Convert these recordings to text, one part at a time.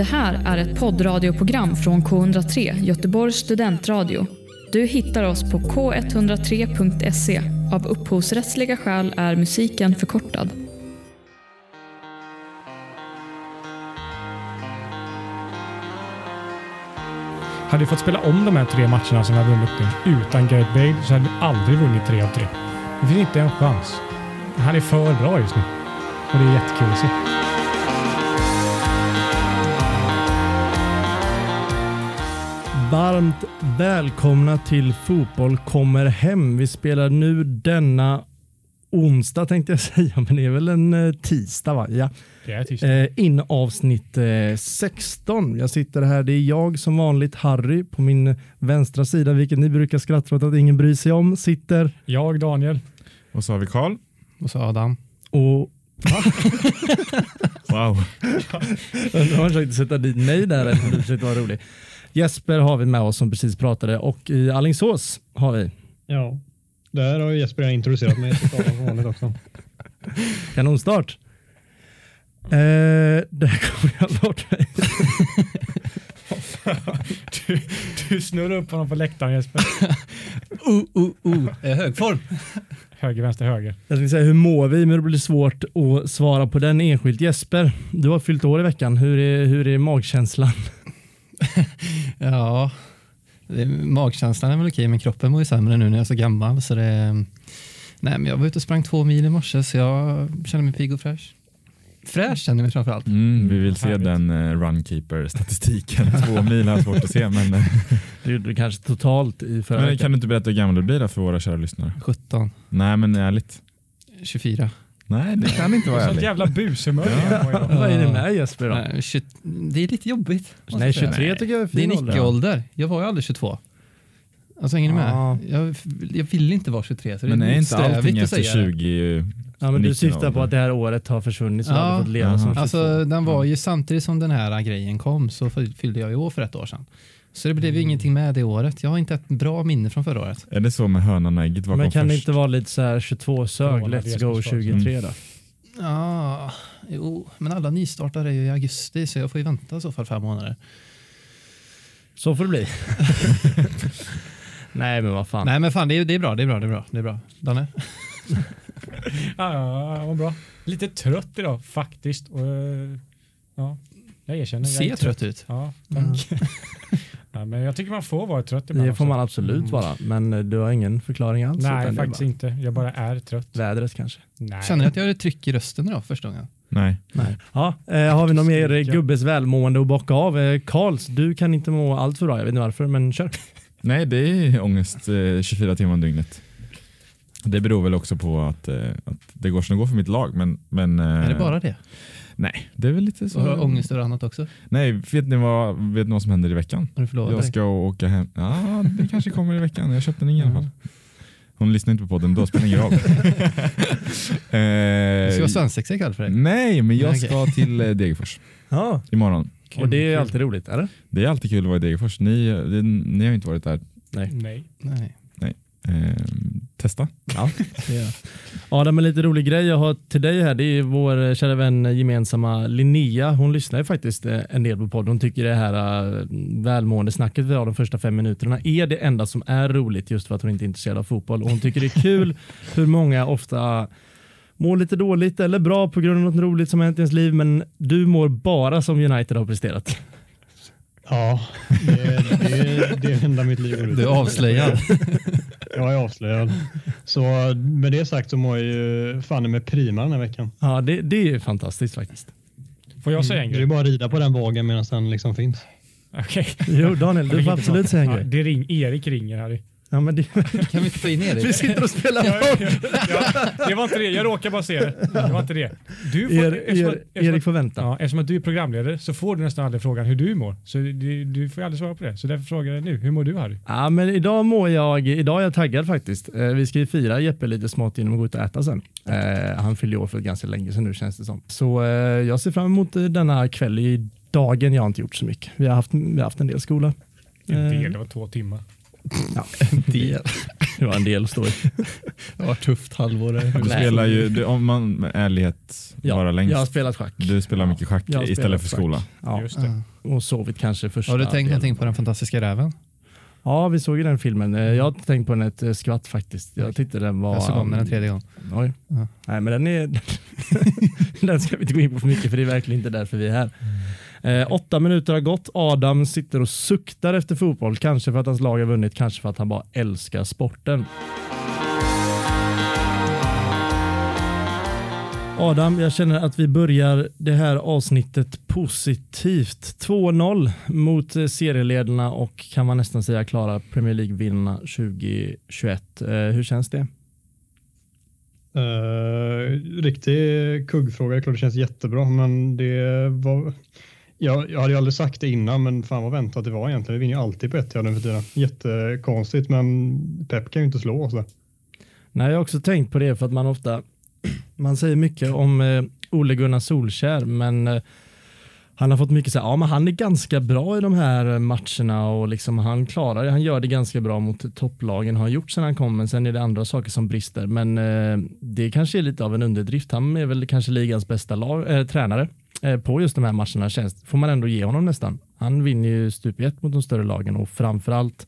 Det här är ett poddradioprogram från K103, Göteborgs studentradio. Du hittar oss på k103.se. Av upphovsrättsliga skäl är musiken förkortad. Hade vi fått spela om de här tre matcherna som vi har vunnit nu utan Gareth Bale så hade vi aldrig vunnit tre av tre. Det finns inte en chans. Han är för bra just nu. Och det är jättekul att se. Varmt välkomna till Fotboll kommer hem. Vi spelar nu denna onsdag tänkte jag säga, men det är väl en eh, tisdag va? Ja. Det är tisdag. Eh, in avsnitt eh, 16. Jag sitter här, det är jag som vanligt, Harry, på min vänstra sida, vilket ni brukar skratta åt att ingen bryr sig om, sitter Jag, Daniel. Och så har vi Karl. Och så Adam. och Wow. Nu har jag försökt sätta dit mig där, eller du försökte vara rolig. Jesper har vi med oss som precis pratade och i Alingsås har vi Ja, där har Jesper introducerat mig till staden som vanligt också. kanonstart. Eh, där kommer jag bort mig. Du, du snurrar upp honom på läktaren Jesper. Uh, uh, uh. Eh, hög form. Höger, vänster, höger. Jag tänkte säga hur mår vi, men det blir svårt att svara på den enskilt. Jesper, du har fyllt år i veckan. Hur är, hur är magkänslan? Ja, magkänslan är väl okej, men kroppen mår ju sämre nu när jag är så gammal. Så det, nej, men jag var ute och sprang två mil i morse, så jag känner mig pigg och fräsch. Fräsch känner jag mig framför allt. Mm, vi vill se Härligt. den uh, runkeeper-statistiken. Två mil har jag svårt att se, men, eh, Det gjorde du kanske totalt i förra men veckan. kan du inte berätta hur gammal du blir då för våra kära lyssnare? 17, Nej, men ärligt. 24. Nej, det kan inte vara Sånt ärligt. jävla bushumör har idag. Vad är det med Jesper då? Nej, 20, det är lite jobbigt. Nej, jag säga. 23 tycker jag är Det är fin en ålder. icke-ålder. Jag var ju aldrig 22. Alltså hänger ni med? Ja. Jag, jag vill inte vara 23. Så det Men är inte allting efter säga det. 20 ju- Ja, men du 19 syftar på att det här året har försvunnit så du Ja. hade fått leva som Jaha. 22. Alltså den var ju samtidigt som den här grejen kom så fyllde jag ju år för ett år sedan. Så det blev ju ingenting med det året. Jag har inte ett bra minne från förra året. Är det så med hönan och ägget? Vad men kom kan det först? inte vara lite så här 22 sög, Corona, let's go är 23 då? Ja, jo, men alla nystartare är ju i augusti så jag får ju vänta i så fall fem månader. Så får det bli. Nej men vad fan. Nej men fan det är, det är bra, det är bra, det är bra. Det är bra. Danne? Ja, ja, vad bra. Lite trött idag faktiskt. Och, eh, ja, jag erkänner. jag är Ser trött ut. Ja, tack. ja, men jag tycker man får vara trött ibland Det får också. man absolut Mm. vara. Men eh, du har ingen förklaring alls? Nej, faktiskt bara inte. Jag bara är trött. Vädret kanske? Nej. Känner du att jag har ett tryck i rösten idag första gången? Nej. Nej. Ja, eh, har vi någon mer gubbes välmående att bocka av? Eh, Karls, du kan inte må allt för bra. Jag vet inte varför, men kör. Nej, det är ångest eh, 24 timmar om dygnet. Det beror väl också på att, att det går som det går för mitt lag. Men, men, Är det bara det? Nej, det är väl lite så. Och har du ångest över annat också? Nej, vet ni vad, vet ni vad som händer i veckan? Har du förlovat Jag dig? ska åka hem. Ja, det kanske kommer i veckan. Jag köpte en i alla fall. Hon lyssnar inte på podden, då spelar det ingen roll. Det ska eh, vara svensexa ikväll för dig. nej, men jag Nej, ska till eh, Degerfors Ja, imorgon. och det är alltid roligt, eller? Det är alltid kul att vara i Degerfors. Ni, det, ni har ju inte varit där. Nej. Nej. Eh, testa. Ja. Adam, en lite rolig grej jag har till dig här, det är vår eh, kära vän eh, gemensamma Linnea. Hon lyssnar ju faktiskt en del på podden. Hon tycker det här välmående snacket vi har de första fem minuterna är det enda som är roligt just för att hon inte är intresserad av fotboll. Och hon tycker det är kul hur många ofta mår lite dåligt eller bra på grund av något roligt som hänt i ens liv, men du mår bara som United har presterat. Ja, det, det, det är det enda mitt liv går ut Du avslöjad. Jag är avslöjad. Så med det sagt så mår jag ju fan med prima den här veckan. Ja, det, det är fantastiskt faktiskt. Får jag säga en Det är grej? bara att rida på den vågen medan den liksom finns. Okej. Jo, Daniel, du får absolut säga en Ja, grej. det ring, Erik ringer Harry. Ja, men det, Kan vi inte få in vi Erik? sitter och spelar Ja, boll. ja, det var inte det, jag råkade bara se det. Det var inte det. Du får, Er, eftersom, er, att- eftersom, Erik får vänta. ja, eftersom att du är programledare så får du nästan aldrig frågan hur du mår. Så du, du får aldrig svara på det. Så därför frågar jag nu, hur mår du Harry? Ja, men idag mår jag, idag är jag taggad faktiskt. Eh, vi ska ju fira Jeppe lite smått genom att gå ut och äta sen. Eh, han fyllde år för ganska länge sedan nu känns det som. Så eh, jag ser fram emot denna kväll i dagen. Jag har inte gjort så mycket. Vi har haft, vi har haft en del skola. En del, det var två timmar. Ja, del. Det var en del i. Det var tufft halvår. där. Du spelar ju, du, om man med ärlighet Ja, vara längst. jag har spelat schack. Du spelar mycket schack istället för schack. skola. Ja, Just det. Ja. och sovit kanske första Har du tänkt delen. någonting på den fantastiska räven? Ja, vi såg ju den filmen. Eh, Jag har tänkt på den ett eh, skvatt faktiskt. Jag tyckte den var... Jag såg om den en tredje gång. Oj. Ja. Nej, men den är... den ska vi inte gå in på för mycket för det är verkligen inte därför vi är här. Eh, åtta minuter har gått. Adam sitter och suktar efter fotboll. Kanske för att hans lag har vunnit, kanske för att han bara älskar sporten. Adam, jag känner att vi börjar det här avsnittet positivt. 2-0 mot serieledarna och kan man nästan säga klara Premier League-vinnarna 2021. Eh, hur känns det? Uh, riktig kuggfråga. Det klart det känns jättebra, men det var... Jag, jag hade ju aldrig sagt det innan, men fan vad väntat det var egentligen. Vi vinner ju alltid på ett nu för tiden. Jättekonstigt, men Pep kan ju inte slå oss där. Nej, jag har också tänkt på det för att man ofta man säger mycket om eh, Ole Gunnar Solskär, men eh, han har fått mycket så här, ja men han är ganska bra i de här eh, matcherna och liksom han klarar det. Han gör det ganska bra mot topplagen har han gjort sedan han kom, men sen är det andra saker som brister. Men eh, det kanske är lite av en underdrift. Han är väl kanske ligans bästa lag, eh, tränare på just de här matcherna känns, får man ändå ge honom nästan. Han vinner ju stup i ett mot de större lagen och framförallt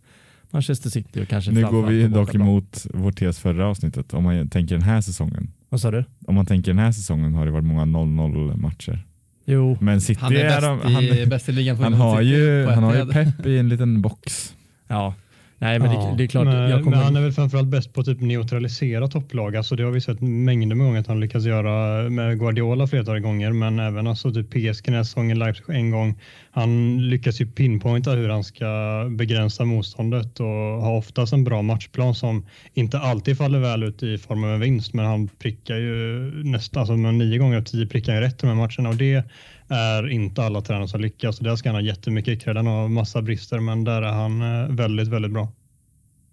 Manchester City och kanske Nu går vi dock emot vår tes förra avsnittet. Om man tänker den här säsongen. Vad sa du? Om man tänker den här säsongen har det varit många 0-0 matcher. Jo, Men City Han är bäst, de- i, han, bäst i ligan på han, har ju, på han har ju pepp i en liten box. Ja, nej men Ja, det, det är klart. men, kommer, men han är väl framförallt bäst på att typ neutralisera topplag. Alltså det har vi sett mängder med gånger att han lyckas göra med Guardiola flertal gånger, men även alltså typ PSG den här säsongen, Leipzig en gång. Han lyckas ju pinpointa hur han ska begränsa motståndet och har oftast en bra matchplan som inte alltid faller väl ut i form av en vinst, men han prickar ju nästan, alltså nio gånger av tio prickar han rätt i de här matcherna och det är inte alla tränare som lyckas. Och där ska han ha jättemycket cred. Han har massa brister, men där är han eh, väldigt, väldigt bra.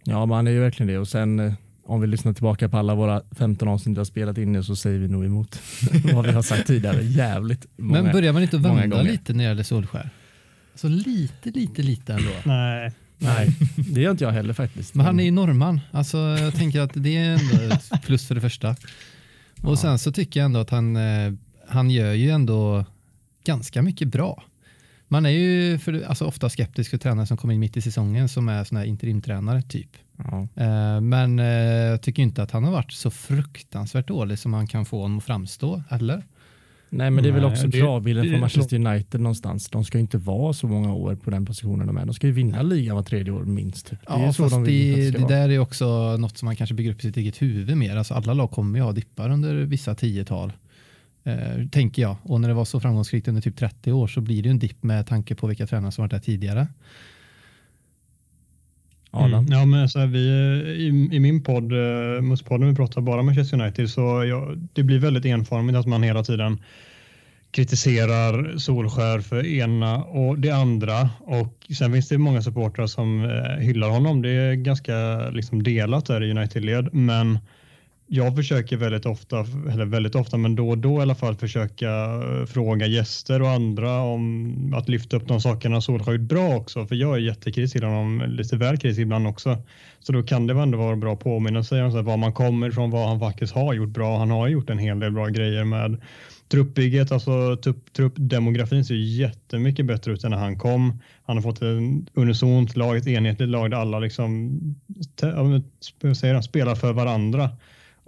Ja, men han är ju verkligen det. Och sen eh, om vi lyssnar tillbaka på alla våra 15 avsnitt vi har spelat in nu så säger vi nog emot vad vi har sagt tidigare. Jävligt många. Men börjar man inte vända lite när det gäller Solskär? Så lite, lite, lite ändå. Nej, Nej, det gör inte jag heller faktiskt. Men han är ju norrman. Alltså, jag tänker att det är ändå ett plus för det första. Och sen så tycker jag ändå att han, eh, han gör ju ändå ganska mycket bra. Man är ju för, alltså, ofta skeptisk för tränare som kommer in mitt i säsongen som är såna här interimtränare typ. Ja. Eh, Men eh, jag tycker inte att han har varit så fruktansvärt dålig som man kan få honom att framstå, eller? Nej, men det är väl också kravbilden från Manchester United någonstans. De ska ju inte vara så många år på den positionen de är. De ska ju vinna ligan var tredje år minst. Typ. Det är Ja, så fast de det, det där är också något som man kanske bygger upp i sitt eget huvud mer. Alltså alla lag kommer ju ha dippar under vissa tiotal, eh, tänker jag. Och när det var så framgångsrikt under typ 30 år så blir det ju en dipp med tanke på vilka tränare som varit där tidigare. Mm. Ja, men så här, vi, i, I min podd, eh, Muspodden, vi pratar bara Manchester United, så ja, det blir väldigt enformigt att man hela tiden kritiserar Solskär för ena och det andra. Och sen finns det många supportrar som eh, hyllar honom. Det är ganska liksom, delat där i United-led. Men jag försöker väldigt ofta, eller väldigt ofta, men då och då i alla fall försöka eh, fråga gäster och andra om att lyfta upp de sakerna Solskjaer gjort bra också. För jag är jättekritisk till honom, lite väl kritisk ibland också. Så då kan det ändå vara bra att påminna sig om så här, var man kommer ifrån, vad han faktiskt har gjort bra. Han har gjort en hel del bra grejer med truppbygget, alltså trupp, truppdemografin ser jättemycket bättre ut än när han kom. Han har fått en unisont lag, ett enhetligt lag där alla liksom te- säger spelar för varandra.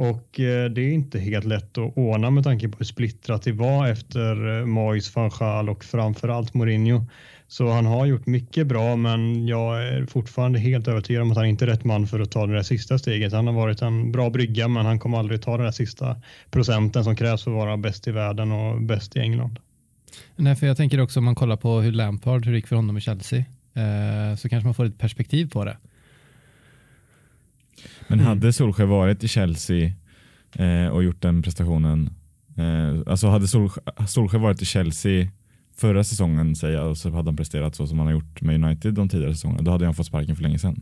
Och eh, det är inte helt lätt att ordna med tanke på hur splittrat det var efter eh, Mois, van Gaal och framförallt Mourinho. Så han har gjort mycket bra, men jag är fortfarande helt övertygad om att han inte är rätt man för att ta det där sista steget. Han har varit en bra brygga, men han kommer aldrig ta den där sista procenten som krävs för att vara bäst i världen och bäst i England. Nej, för jag tänker också om man kollar på hur Lampard, hur det gick för honom i Chelsea, eh, så kanske man får ett perspektiv på det. Men Mm. hade Solskjaer varit i Chelsea eh, och gjort den prestationen, eh, alltså hade Solskjaer, Solskjaer varit i Chelsea förra säsongen säger jag, och så hade han presterat så som han har gjort med United de tidigare säsongerna, då hade han fått sparken för länge sedan.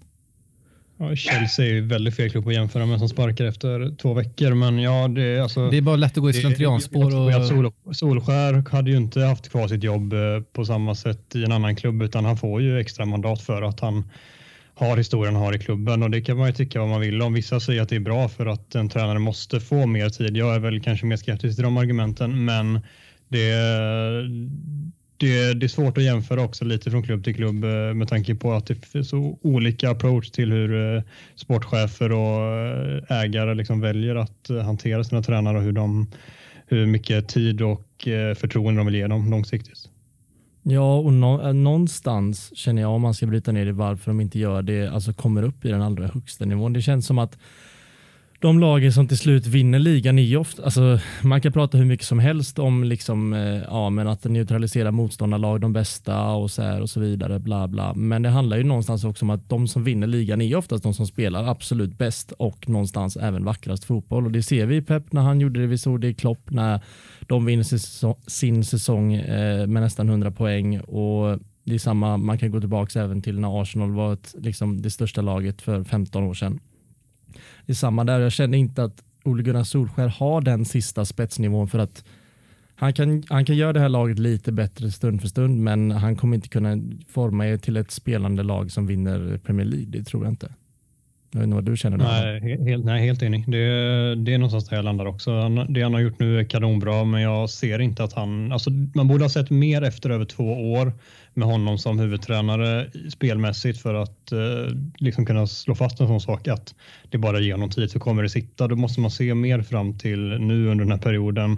Ja, Chelsea är ju väldigt fel klubb att jämföra med som sparkar efter två veckor, men ja, det är alltså. Det är bara lätt att gå i slentrianspår. att Och, Sol, Solskär hade ju inte haft kvar sitt jobb eh, på samma sätt i en annan klubb utan han får ju extra mandat för att han har historien har i klubben och det kan man ju tycka vad man vill om. Vissa säger att det är bra för att en tränare måste få mer tid. Jag är väl kanske mer skeptisk till de argumenten, men det, det, det är svårt att jämföra också lite från klubb till klubb eh, med tanke på att det finns så olika approach till hur eh, sportchefer och eh, ägare liksom väljer att hantera sina tränare och hur, de, hur mycket tid och förtroende de vill ge dem långsiktigt. Ja, och nå eh, någonstans känner jag om man ska bryta ner det varför de inte gör det, alltså kommer upp i den allra högsta nivån. Det känns som att de lagen som till slut vinner ligan är ju ofta, alltså, man kan prata hur mycket som helst om liksom, eh, ja, men att neutralisera motståndarlag, de bästa och så, här och så vidare. Bla, bla. Men det handlar ju någonstans också om att de som vinner ligan är oftast de som spelar absolut bäst och någonstans även vackrast fotboll. Och det ser vi i Pep när han gjorde det, vi såg det i Klopp när de vinner sin säsong eh, med nästan 100 poäng. Och det är samma, man kan gå tillbaka även till när Arsenal var ett, liksom, det största laget för 15 år sedan det är samma där. Jag känner inte att Ole Gunnar Solskär har den sista spetsnivån för att han kan, han kan göra det här laget lite bättre stund för stund, men han kommer inte kunna forma er till ett spelande lag som vinner Premier League. Det tror jag inte. Jag vet inte vad du känner. Nej, helt, nej, helt enig. Det, det är någonstans där jag landar också. Det han har gjort nu är kanonbra, men jag ser inte att han... Alltså, man borde ha sett mer efter över två år med honom som huvudtränare spelmässigt för att eh, liksom kunna slå fast en sån sak att det bara ger honom tid så kommer det sitta. Då måste man se mer fram till nu under den här perioden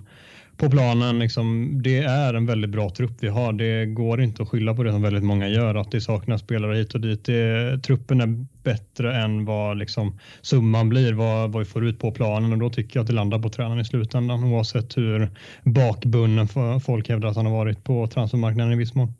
på planen. Liksom, det är en väldigt bra trupp vi har. Det går inte att skylla på det som väldigt många gör, att det saknas spelare hit och dit. Det, truppen är bättre än vad liksom, summan blir, vad, vad vi får ut på planen och då tycker jag att det landar på tränaren i slutändan oavsett hur bakbunden folk hävdar att han har varit på transfermarknaden i viss mån.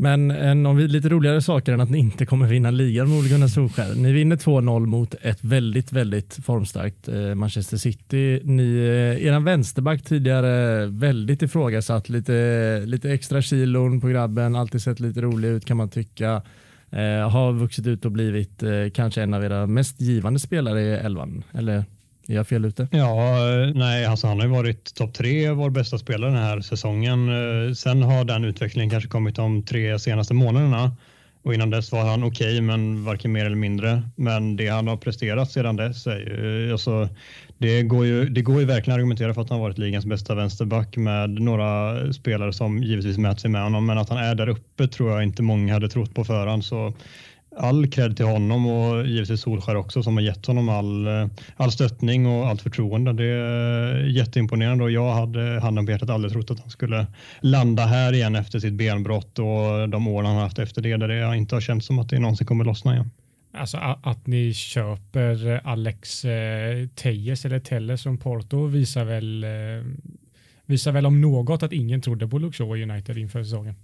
Men en vi lite roligare saker än att ni inte kommer vinna ligan med Ole Gunnar Solskjaer. Ni vinner 2-0 mot ett väldigt, väldigt formstarkt eh, Manchester City. Ni, eh, eran vänsterback tidigare väldigt ifrågasatt, lite, lite extra kilon på grabben, alltid sett lite rolig ut kan man tycka. Eh, har vuxit ut och blivit eh, kanske en av era mest givande spelare i elvan. Eller är jag fel ute? Ja, nej, alltså han har ju varit topp tre, vår bästa spelare den här säsongen. Eh, sen har den utvecklingen kanske kommit de tre senaste månaderna och innan dess var han okej, okay, men varken mer eller mindre. Men det han har presterat sedan dess är ju, eh, alltså, det går ju, det går ju verkligen att argumentera för att han varit ligans bästa vänsterback med några spelare som givetvis mäter sig med honom, men att han är där uppe tror jag inte många hade trott på förhand. Så all cred till honom och givetvis Solskär också som har gett honom all, eh, all stöttning och allt förtroende. Det är jätteimponerande och jag hade handen på hjärtat aldrig trott att han skulle landa här igen efter sitt benbrott och de åren han haft efter det där det inte har känts som att det någonsin kommer lossna igen. Alltså att ni köper eh, Alex eh, Tejes eller Telles från Porto visar väl, visar väl om något att ingen trodde på Luxor United inför säsongen.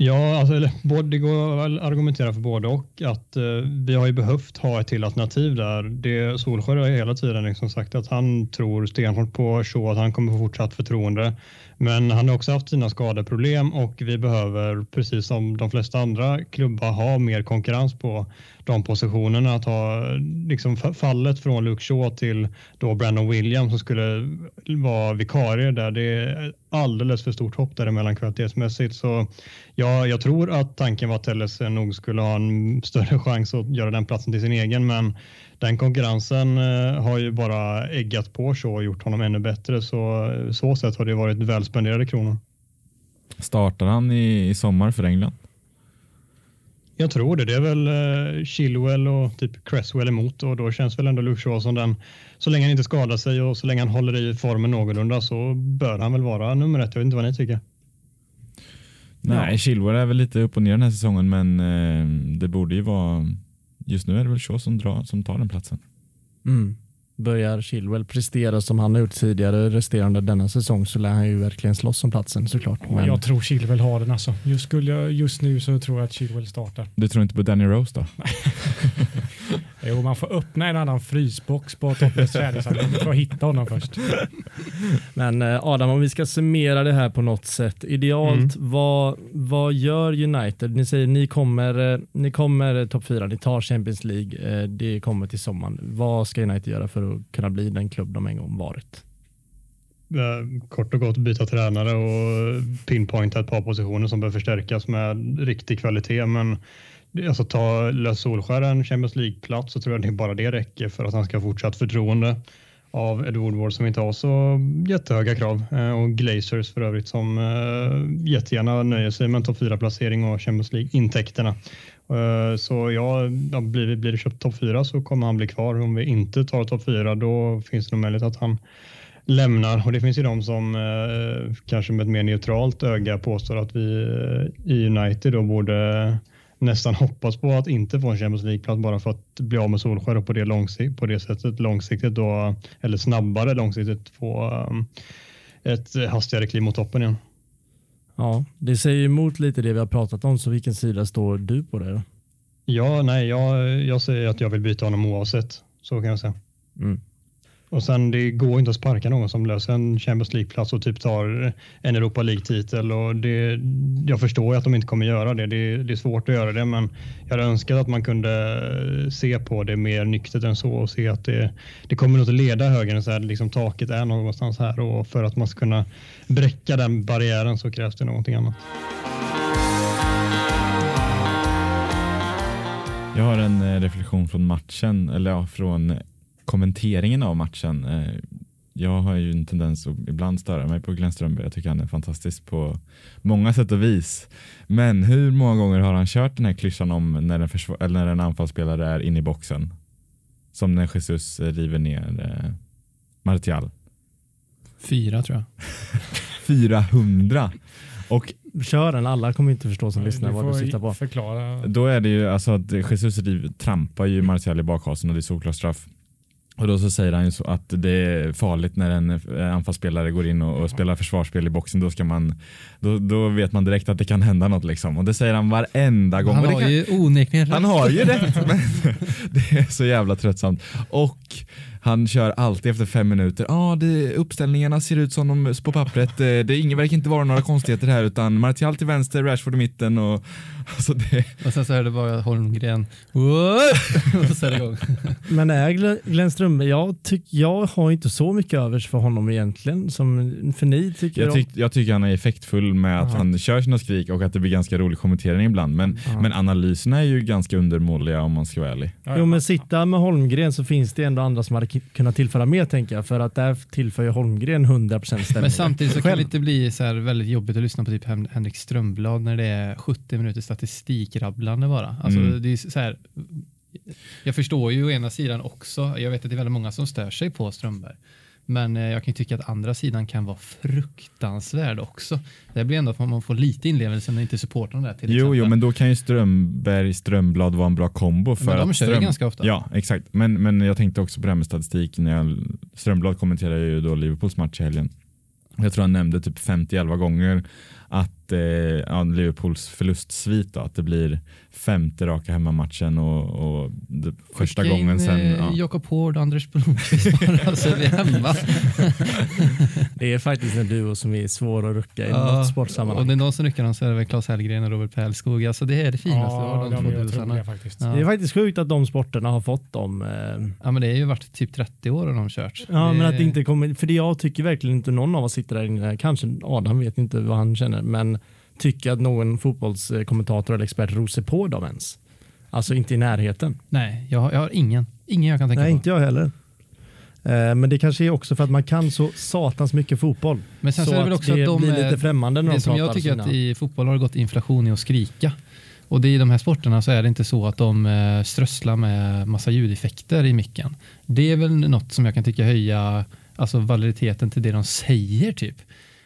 Ja, alltså, det går att argumentera för både och. Att, eh, vi har ju behövt ha ett till alternativ där. Det, Solskjaer har hela tiden liksom sagt att han tror stenhårt på Shaw, att han kommer få fortsatt förtroende. Men han har också haft sina skadeproblem och vi behöver, precis som de flesta andra klubbar, ha mer konkurrens på de positionerna. Att ha liksom fallet från Luke Shaw till då Brandon Williams som skulle vara vikarie där. Det är alldeles för stort hopp däremellan kvalitetsmässigt. Så ja, jag tror att tanken var att Telles nog skulle ha en större chans att göra den platsen till sin egen, men den konkurrensen eh, har ju bara äggat på så och gjort honom ännu bättre. Så eh, så sätt har det varit välspenderade kronor. Startar han i, i sommar för England? Jag tror det. Det är väl uh, Chilwell och typ Cresswell emot och då känns väl ändå Luke Shaw som den. Så länge han inte skadar sig och så länge han håller i formen någorlunda så bör han väl vara nummer ett. Jag vet inte vad ni tycker. Nej, ja. Chilwell är väl lite upp och ner den här säsongen men uh, det borde ju vara just nu är det väl Shaw som, drar, som tar den platsen. Mm. Börjar Chilwell prestera som han har gjort tidigare resterande denna säsong så lär han ju verkligen slåss om platsen såklart. Men... Jag tror Chilwell har den alltså. Just, skulle jag, just nu så tror jag att Chilwell startar. Du tror inte på Danny Rose då? Jo, man får öppna en annan frysbox på Toppens träningsanläggning för att hitta honom först. Men eh, Adam, om vi ska summera det här på något sätt. Idealt, mm. vad, vad gör United? Ni säger ni kommer, eh, ni kommer topp fyra, ni tar Champions League, eh, det kommer till sommaren. Vad ska United göra för att kunna bli den klubb de en gång varit? Kort och gott byta tränare och pinpointa ett par positioner som behöver förstärkas med riktig kvalitet. Men alltså ta lös Solskär en Champions League-plats så tror jag det bara det räcker för att han ska ha fortsatt förtroende av Ed Woodward som inte har så jättehöga krav eh, och Glazers för övrigt som eh, jättegärna nöjer sig med en topp 4-placering och Champions League-intäkterna. Eh, så ja, blir, blir det köpt topp 4 så kommer han bli kvar. Om vi inte tar topp 4 då finns det nog möjlighet att han lämnar och det finns ju de som kanske med ett mer neutralt öga påstår att vi i United då borde nästan hoppas på att inte få en Champions League-plats bara för att bli av med Solskjaer och på det, långsikt, på det sättet långsiktigt då, eller snabbare långsiktigt få um, ett hastigare kliv mot toppen igen. Ja, det säger emot lite det vi har pratat om, så vilken sida står du på det? Då? Ja, nej, jag, jag säger att jag vill byta honom oavsett. Så kan jag säga. Mm. Och sen det går inte att sparka någon som löser en Champions League-plats och typ tar en Europa League-titel. Och det, jag förstår ju att de inte kommer göra det. det. det. är svårt att göra det, men jag hade önskat att man kunde eh, se på det mer nyktert än så och se att det, det kommer nog att leda högre så här, liksom taket är någonstans här och för att man ska kunna bräcka den barriären så krävs det någonting annat. Jag har en eh, reflektion från matchen, eller ja, från kommenteringen av matchen. Eh, jag har ju en tendens att ibland störa mig på Glenn Strömberg. Jag tycker han är fantastisk på många sätt och vis. Men hur många gånger har han kört den här klyschan om när en, eller när en anfallsspelare är inne i boxen? Som när Jesus river ner eh, Martial. Fyra tror jag. 400. Och Kör den, alla kommer inte förstå som lyssnar vad du sitter på. Förklara. Då är det ju alltså att Jesus riv, trampar ju Martial i bakhasen och det är solklar straff. Och då så säger han ju så att det är farligt när en eh, anfallsspelare går in och, och spelar försvarsspel i boxen. Då, ska man, då, då vet man direkt att det kan hända något. Liksom. Och det säger han varenda gång. Han har kan, ju onekligen rätt. Han har ju rätt. Men det är så jävla tröttsamt. Och han kör alltid efter fem minuter. Ah, det, uppställningarna ser ut som de på pappret. Det, det ingen, verkar inte vara några konstigheter här utan Martial till vänster, Rashford i mitten och alltså det... Och sen så är det bara Holmgren. och så är det igång. Men är Glenn Strömberg, jag, tyck, jag har inte så mycket övers för honom egentligen som för ni tycker jag, tyck, jag tycker han är effektfull med att Aha. han kör sina skrik och att det blir ganska rolig kommentering ibland. Men, men analyserna är ju ganska undermåliga om man ska vara ärlig. Jo men sitta med Holmgren så finns det ändå andra som hade kunnat tillföra mer tänker jag. För att där tillför ju Holmgren 100% ställning. Men samtidigt så kan det inte bli så här väldigt jobbigt att lyssna på typ Henrik Strömblad när det är 70 minuter statistikrabblande bara. Alltså, mm. det är så här, jag förstår ju å ena sidan också, jag vet att det är väldigt många som stör sig på Strömberg. Men eh, jag kan tycka att andra sidan kan vara fruktansvärd också. Det blir ändå att man får lite inlevelse när inte supportrarna där till Jo, exempel. jo, men då kan ju Strömberg, Strömblad vara en bra kombo. För men de att kör Ström... ganska ofta. Ja, exakt. Men, men jag tänkte också på det här med statistik. När jag... Strömblad kommenterar ju då Liverpools match i helgen. Jag tror han nämnde typ 50-11 gånger att eh, ja, Liverpools förlustsvit då, att det blir femte raka hemmamatchen och, och det, första Skicka gången in, sen. Eh, ja. Jakob Hård och Anders Blomqvist bara så vi är hemma. det är faktiskt en duo som är svår att rucka i ja, något sportsammanhang. Och det är någon som ruckar dem så är det väl Claes Hellgren och Robert Pärlskog. Alltså det är det finaste ja, av de två duosarna. Ja. Det är faktiskt sjukt att de sporterna har fått dem. Eh... Ja men det är ju varit typ 30 år och de kört. Ja det... men att det inte kommer, för det jag tycker verkligen inte någon av oss sitter där inne, kanske Adam vet inte vad han känner, men tycka att någon fotbollskommentator eller expert rosar på dem ens. Alltså inte i närheten. Nej, jag har, jag har ingen. Ingen jag kan tänka Nej, på. inte jag heller. Eh, men det kanske är också för att man kan så satans mycket fotboll. Men sen så, så är det väl också det att de blir lite främmande när Det de som jag tycker att i fotboll har det gått inflation i att skrika. Och det, i de här sporterna så är det inte så att de eh, strösslar med massa ljudeffekter i micken. Det är väl något som jag kan tycka höja alltså validiteten till det de säger typ.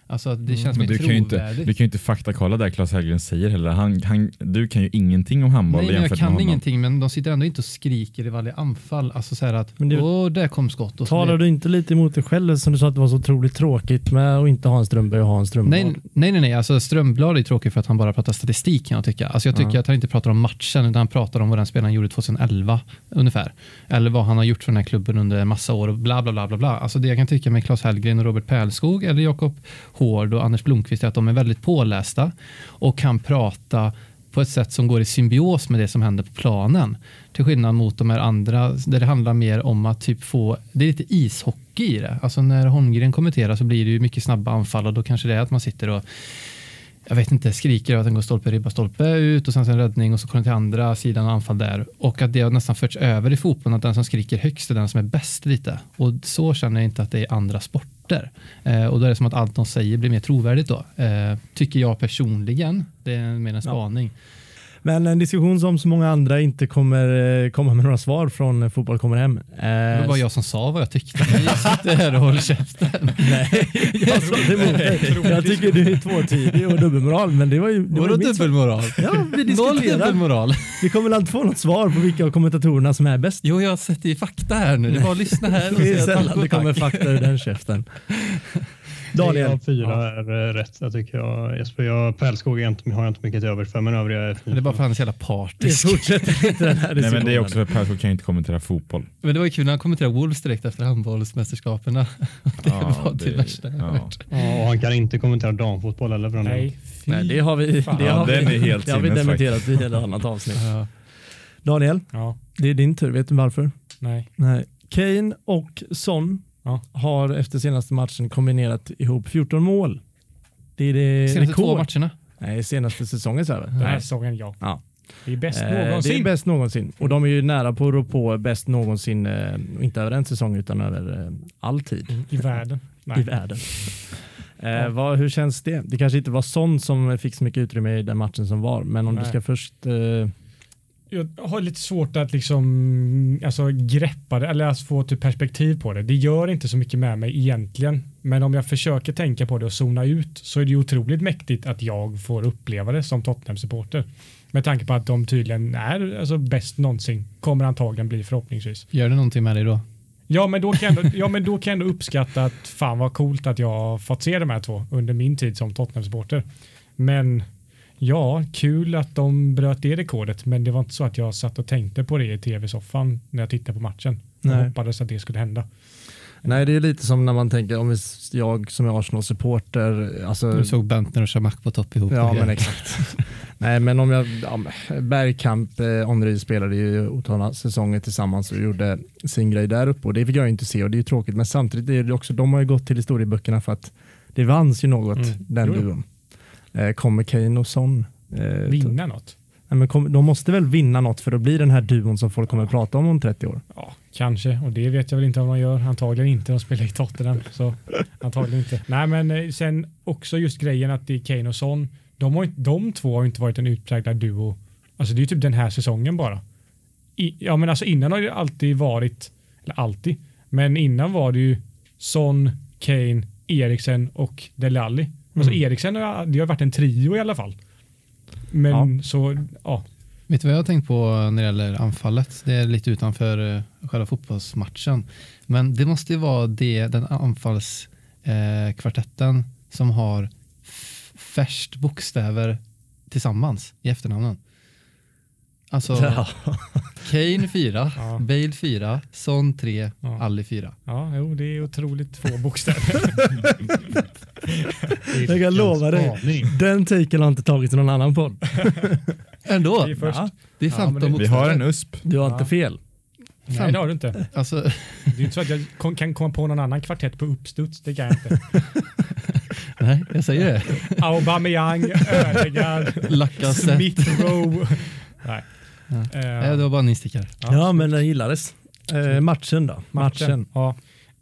Alltså det känns mm. mer du kan, ju inte, du kan ju inte faktakolla där Claes Hellgren säger heller. Han, han, du kan ju ingenting om handboll Nej, jag kan ingenting men de sitter ändå inte och skriker i varje anfall. Alltså så här att men det, åh, där kom skott. Och talar du inte lite emot dig själv som du sa att det var så otroligt tråkigt med att inte ha en Strömberg och ha en Strömblad? Nej, nej, nej. nej. Alltså, Strömblad är tråkigt för att han bara pratar statistik kan jag tycka. Alltså, jag tycker ja. att han inte pratar om matchen utan han pratar om vad den spelaren gjorde 2011 ungefär. Eller vad han har gjort för den här klubben under en massa år och bla bla bla bla. bla. Alltså det jag kan tycka med Claes Hellgren och Robert Pärlskog eller Jakob Hård och Anders Blomqvist är att de är väldigt pålästa och kan prata på ett sätt som går i symbios med det som händer på planen. Till skillnad mot de här andra där det handlar mer om att typ få, det är lite ishockey i det. Alltså när Holmgren kommenterar så blir det ju mycket snabba anfall och då kanske det är att man sitter och jag vet inte, skriker att den går stolpe, ribba, stolpe ut och sen en räddning och så kommer den till andra sidan och anfall där. Och att det har nästan förts över i fotbollen att den som skriker högst är den som är bäst lite. Och så känner jag inte att det är andra sporter. Eh, och då är det som att allt de säger blir mer trovärdigt då. Eh, tycker jag personligen. Det är mer en spaning. Men en diskussion som så många andra inte kommer eh, komma med några svar från Fotboll kommer hem. Det var bara jag som sa vad jag tyckte. Jag sitter här och håller käften. Nej, jag sa det emot dig. Jag tycker du är tvåtydig och dubbelmoral, men det var ju det Vadå dubbelmoral? Ja, vi Noll diskuterar. dubbelmoral. Vi kommer väl inte få något svar på vilka av kommentatorerna som är bäst. Jo, jag sett i fakta här nu. Det är bara att lyssna här och Det är sällan det kommer fakta ur den käften. Tre Daniel. av fyra är eh, rätt, jag tycker jag. Jesper, jag, Pärlskog har jag inte mycket till övers för, men övriga är Det är bara för att han är så jävla partisk. fortsätter inte den här Nej, men det är också för att Persson kan ju inte kommentera fotboll. Men det var ju kul när han kommenterade Wolves direkt efter handbollsmästerskapen. Det Ja, var det värsta jag ja. hört. Ja, och han kan inte kommentera damfotboll heller den delen. Nej, Nej, det har vi, fan. det Ja, har den vi, är helt det har vi dementerat i ett annat avsnitt. Ja. Daniel, Ja, det är din tur. Vet du varför? nej. Nej. Kane och Son Ja. har efter senaste matchen kombinerat ihop 14 mål. Det är det Senaste två rekord. matcherna. Nej, senaste säsongen så är det. Den här säsongen, ja. Ja. Det är bäst Eh, någonsin. Det är bäst någonsin. Och de är ju nära på att rå på bäst någonsin, eh, inte över en säsong utan över eh, all tid I världen. i Nej. världen. Eh, vad, hur känns det? Det kanske inte var sån som fick så mycket utrymme i den matchen som var, men om Nej. du ska först... Eh, Jag har lite svårt att liksom alltså, greppa det eller alltså, få typ perspektiv på det. Det gör inte så mycket med mig egentligen. Men om jag försöker tänka på det och zona ut så är det otroligt mäktigt att jag får uppleva det som Tottenham-supporter. Med tanke på att de tydligen är alltså, bäst någonsin. Kommer antagligen bli förhoppningsvis. Gör det någonting med dig då? Ja men, då kan jag ändå, ja, men då kan jag ändå uppskatta att fan vad coolt att jag har fått se de här två under min tid som Tottenham-supporter. Men ja, kul att de bröt det rekordet, men det var inte så att jag satt och tänkte på det i tv-soffan när jag tittade på matchen. Jag Nej. hoppades att det skulle hända. nej, det är lite som när man tänker, om jag som är Arsenal-supporter, alltså, Du såg Bentner och Shamak på topp ihop. Ja, men exakt. Nej, men om jag, ja, Bergkamp, eh, Henry spelade ju otaliga säsonger tillsammans och gjorde sin grej där uppe och det fick jag inte se och det är ju tråkigt. Men samtidigt är det också, de har ju gått till historieböckerna för att det vanns ju något, Mm. den duon. Eh, kommer Kane och Son? Eh, Vinna något? Nej, men kom, de måste väl vinna något för att bli den här duon som folk kommer att prata om om 30 år? Ja, kanske. Och det vet jag väl inte om de gör. Antagligen inte. De spelar i Tottenham. Så antagligen inte. Nej, men eh, sen också just grejen att det är Kane och Son. De, har, de två har inte varit en utpräglad duo. Alltså det är ju typ den här säsongen bara. I, ja, men alltså innan har det alltid varit, eller alltid, men innan var det ju Son, Kane, Eriksen och Dele Alli. Alltså Mm. Eriksen det har varit en trio i alla fall. Men så, ja. Vet du vad jag har tänkt på när det gäller anfallet? Det är lite utanför eh, själva fotbollsmatchen. Men det måste ju vara det, den anfallskvartetten eh, som har färst bokstäver tillsammans i efternamnen. Alltså Ja. Kane 4, Ja. Bale 4, Son 3, Ja. Alli 4. Ja, jo, det är otroligt få bokstäver. Jag kan lova dig, den taken har inte tagits i någon annan podd. Ändå, Det är först. Ja. det är Ja, 15 men det- Vi har en USP. Du har Ja. inte fel. Nej, det har du inte. Alltså, Det är inte så att jag kan komma på någon annan kvartett på uppstuds. Det kan jag inte. nej, jag säger det. Aubameyang, Ödegaard, Lacazette. Smith Rowe. Nej. Ja. Eh, Nej, det var bara en instickare. Ja, men den gillades. Eh, matchen då? Matchen. Ja.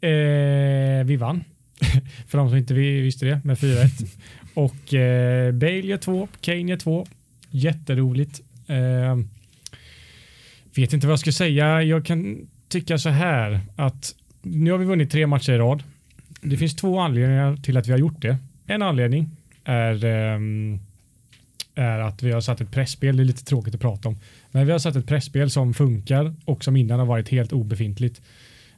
Eh, vi vann. För de som inte vi- visste det med 4-1. Och eh, Bale gör två, Kane gör två. Jätteroligt. Eh, vet inte vad jag ska säga. Jag kan tycka så här att nu har vi vunnit tre matcher i rad. Det finns två anledningar till att vi har gjort det. En anledning är, ehm, är att vi har satt ett pressspel. Det är lite tråkigt att prata om. Men vi har satt ett pressspel som funkar och som innan har varit helt obefintligt.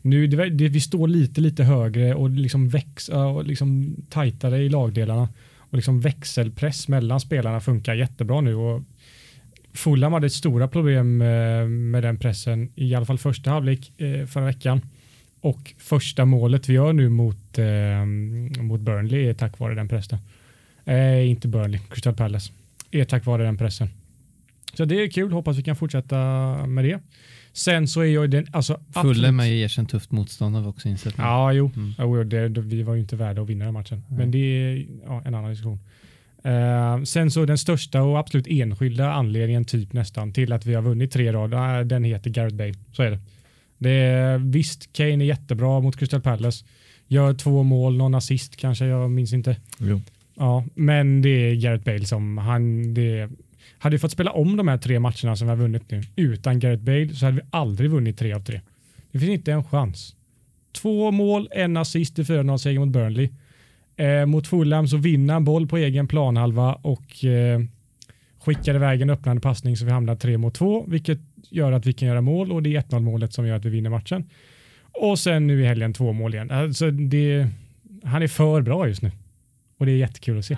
Nu, det, det, vi står lite, lite högre och liksom växa och liksom tajtare i lagdelarna. Och liksom växelpress mellan spelarna funkar jättebra nu. Och Fulham hade ett stora problem eh, med den pressen i alla fall första halvlek eh, förra veckan. Och första målet vi gör nu mot, eh, mot Burnley är tack vare den pressen. Eh, inte Burnley, Crystal Palace. Är tack vare den pressen. Så det är kul, hoppas vi kan fortsätta med det. Sen så är jag den, alltså Fulham är ju erkänt tufft motstånd har vi också insett. Ja, jo. Mm. Jo, det, vi var ju inte värda att vinna den matchen. Nej. Men det är ja, en annan diskussion. Eh, sen så den största och absolut enskilda anledningen typ nästan till att vi har vunnit tre rad, eh, den heter Gareth Bale. Så är det. det är, visst, Kane är jättebra mot Crystal Palace. Gör två mål, någon assist kanske, jag minns inte. Jo. Ja, men det är Gareth Bale som han, det, hade vi fått spela om de här tre matcherna som vi har vunnit nu utan Gareth Bale så hade vi aldrig vunnit tre av tre. Det finns inte en chans. Två mål, en assist i 4-0-seger mot Burnley. Eh, mot Fulham så vinner han boll på egen planhalva och eh, skickar iväg en öppnande passning så vi hamnar tre mot två, vilket gör att vi kan göra mål och det är 1-0 målet som gör att vi vinner matchen. Och sen nu i helgen två mål igen. Alltså det, han är för bra just nu och det är jättekul att se.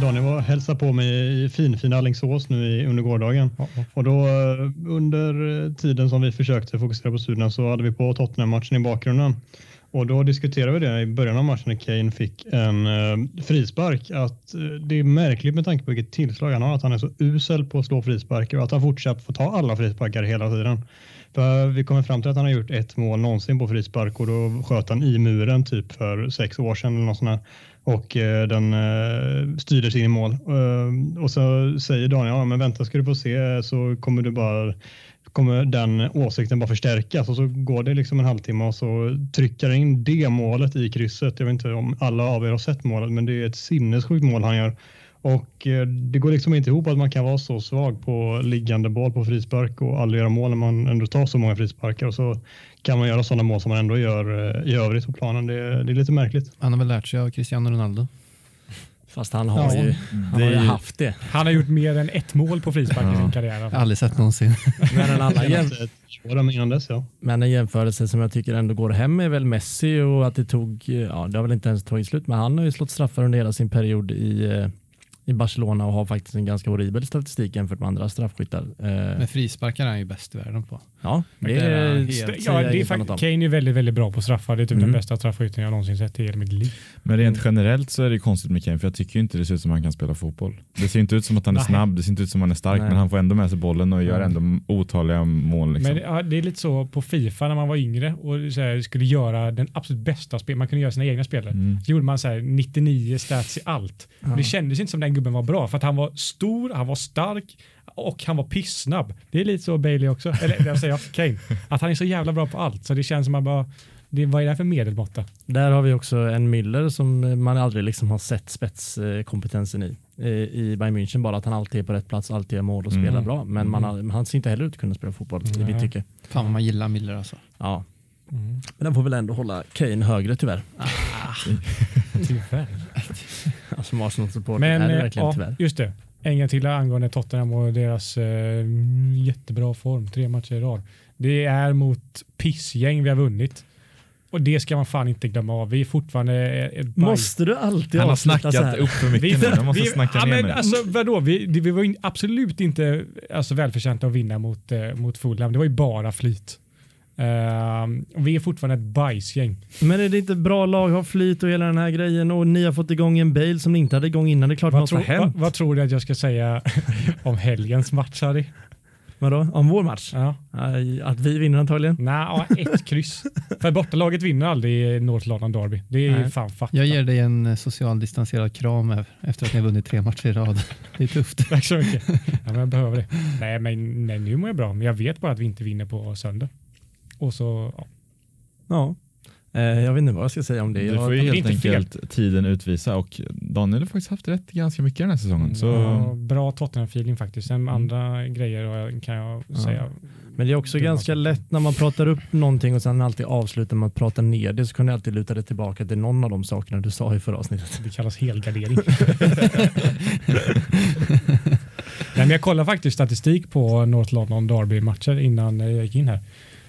Daniel var hälsa på mig i finfina Alingsås nu i, under gårdagen. Och då eh, under eh, tiden som vi försökte fokusera på studierna så hade vi på Tottenham-matchen i bakgrunden. Och då diskuterade vi det i början av matchen när Kane fick en eh, frispark. Att eh, det är märkligt med tanke på vilket tillslag han har, att han är så usel på att slå frisparkar och att han fortsatt får ta alla frisparkar hela tiden. För vi kommer fram till att han har gjort ett mål någonsin på frispark och då sköt han i muren typ för sex år sedan eller något sånt där. och eh, den eh, styrdes in i mål. Eh, och så säger Daniel, ja men vänta ska du få se så kommer du bara kommer den åsikten bara förstärkas och så går det liksom en halvtimme och så trycker han in det målet i krysset. Jag vet inte om alla av er har sett målet, men det är ett sinnessjukt mål han gör. Och eh, det går liksom inte ihop att man kan vara så svag på liggande boll på frispark och aldrig göra mål när man ändå tar så många frisparkar och så kan man göra sådana mål som man ändå gör eh, i övrigt på planen. Det, det är lite märkligt. Han har väl lärt sig av Cristiano Ronaldo. Fast han har Ja, ju, han har ju haft det. Han har gjort mer än ett mål på frispark i Ja. sin karriär. Aldrig sett någonsin. Men en, annan jäm, Senaste tio åren innan dess ja. men en jämförelse som jag tycker ändå går hem är väl Messi och att det tog, ja det har väl inte ens tagit slut, men han har ju slått straffar under hela sin period i, eh, i Barcelona och har faktiskt en ganska horribel statistik jämfört med andra straffskyttar. Eh, Men frisparkar är han ju bäst i världen på. ja, det det är helt- Ja, det är inget annat fakt- om. Kane är väldigt, väldigt bra på straffar. Det är typ Mm. den bästa straffskytten jag någonsin sett i hela mitt liv. Men rent generellt så är det konstigt med Kane för jag tycker inte det ser ut som att han kan spela fotboll. Det ser inte ut som att han är snabb, det ser inte ut som att han är stark Nej. men han får ändå med sig bollen och gör Mm. ändå otaliga mål. Liksom. Men ja, det är lite så på Fifa när man var yngre och så här, skulle göra den absolut bästa spel. Man kunde göra sina egna spelare. Mm. Så gjorde man så här 99 stats i allt. Ja. Och det kändes inte som den gubben var bra för att han var stor, han var stark och han var pissnabb. Det är lite så Bailey också. Eller jag säger Kane. Att han är så jävla bra på allt så det känns som att bara det, vad är det här för medelmåtta? Där har vi också en Müller som man aldrig liksom har sett spetskompetensen i. I Bayern München bara att han alltid är på rätt plats, alltid gör mål och Mm. spelar bra. Men man har, han ser inte heller ut att kunna spela fotboll i Nej. mitt tycke. Fan vad man gillar Miller alltså. Ja. Men den får väl ändå hålla Kane högre tyvärr. Tyvärr. Ja, Som Arsenal-supporter är det eh, verkligen ja, tyvärr. just det. En gång till angående Tottenham och deras eh, jättebra form, tre matcher i rad. Det är mot pissgäng vi har vunnit. Och det ska man fan inte glömma av. Vi är fortfarande ett bajs. Måste du alltid Han har snackat upp för mycket Vi, nu, jag måste vi, snacka ja, ner men, mig. alltså, vadå? Vi, det, vi var ju absolut inte alltså, välförtjänta att vinna mot, eh, mot Fulham. Det var ju bara flyt. Och vi är fortfarande ett bajsgäng. Men är det inte bra lag, har flyt och hela den här grejen och ni har fått igång en Bale som ni inte hade igång innan. Det är klart Vad, något har tro, vad, hänt. vad tror du att jag ska säga om helgens match, Harry? Vadå? Om vår match? Ja. Att vi vinner antagligen? Nej, ett kryss. För bortalaget vinner aldrig i North London Derby. Det är Nej. fan fakta. Jag ger dig en eh, social distanserad kram efter att ni har vunnit tre matcher i rad. Det är tufft. Tack så mycket. Ja, men jag behöver det. Nej, men nej, nu mår jag bra. Men jag vet bara att vi inte vinner på söndag. Och så, ja. Ja. Eh, jag vet inte vad jag ska säga om det. Det Jag, får ju helt inte fel. enkelt tiden utvisa och Daniel har faktiskt haft rätt ganska mycket den här säsongen. Så Ja, bra Tottenham-feeling faktiskt. Sen andra grejer kan jag Ja. säga. men det är också Det ganska så. lätt när man pratar upp någonting och sen alltid avslutar med att prata ner det så kan du alltid luta dig tillbaka till någon av de sakerna du sa i förra avsnittet. Det kallas helgardering. Nej, men jag kollar faktiskt statistik på North London Derby-matcher innan jag gick in här.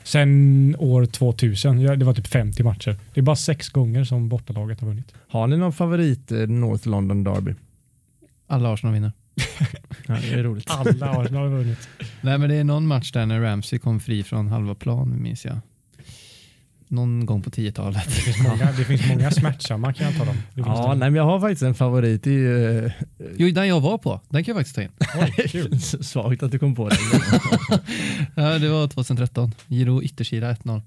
Sen år 2000, ja, det var typ 50 matcher. Det är bara sex gånger som bortalaget har vunnit. Har ni någon favorit eh, North London Derby? Alla Arsenal vinner. Ja, det är roligt. Alla Arsenal har vunnit. Nej men det är någon match där när Ramsey kom fri från halva plan minns jag. Någon gång på 10-talet. Det finns många, det finns många smärtsamma kan jag ta dem. Ja, det. nej, men jag har faktiskt en favorit. Det är ju eh, Jo, den jag var på. Den kan jag faktiskt ta in. Oj, svagt att du kom på det. Ja, det var 2013. Giro Ytterkila 1-0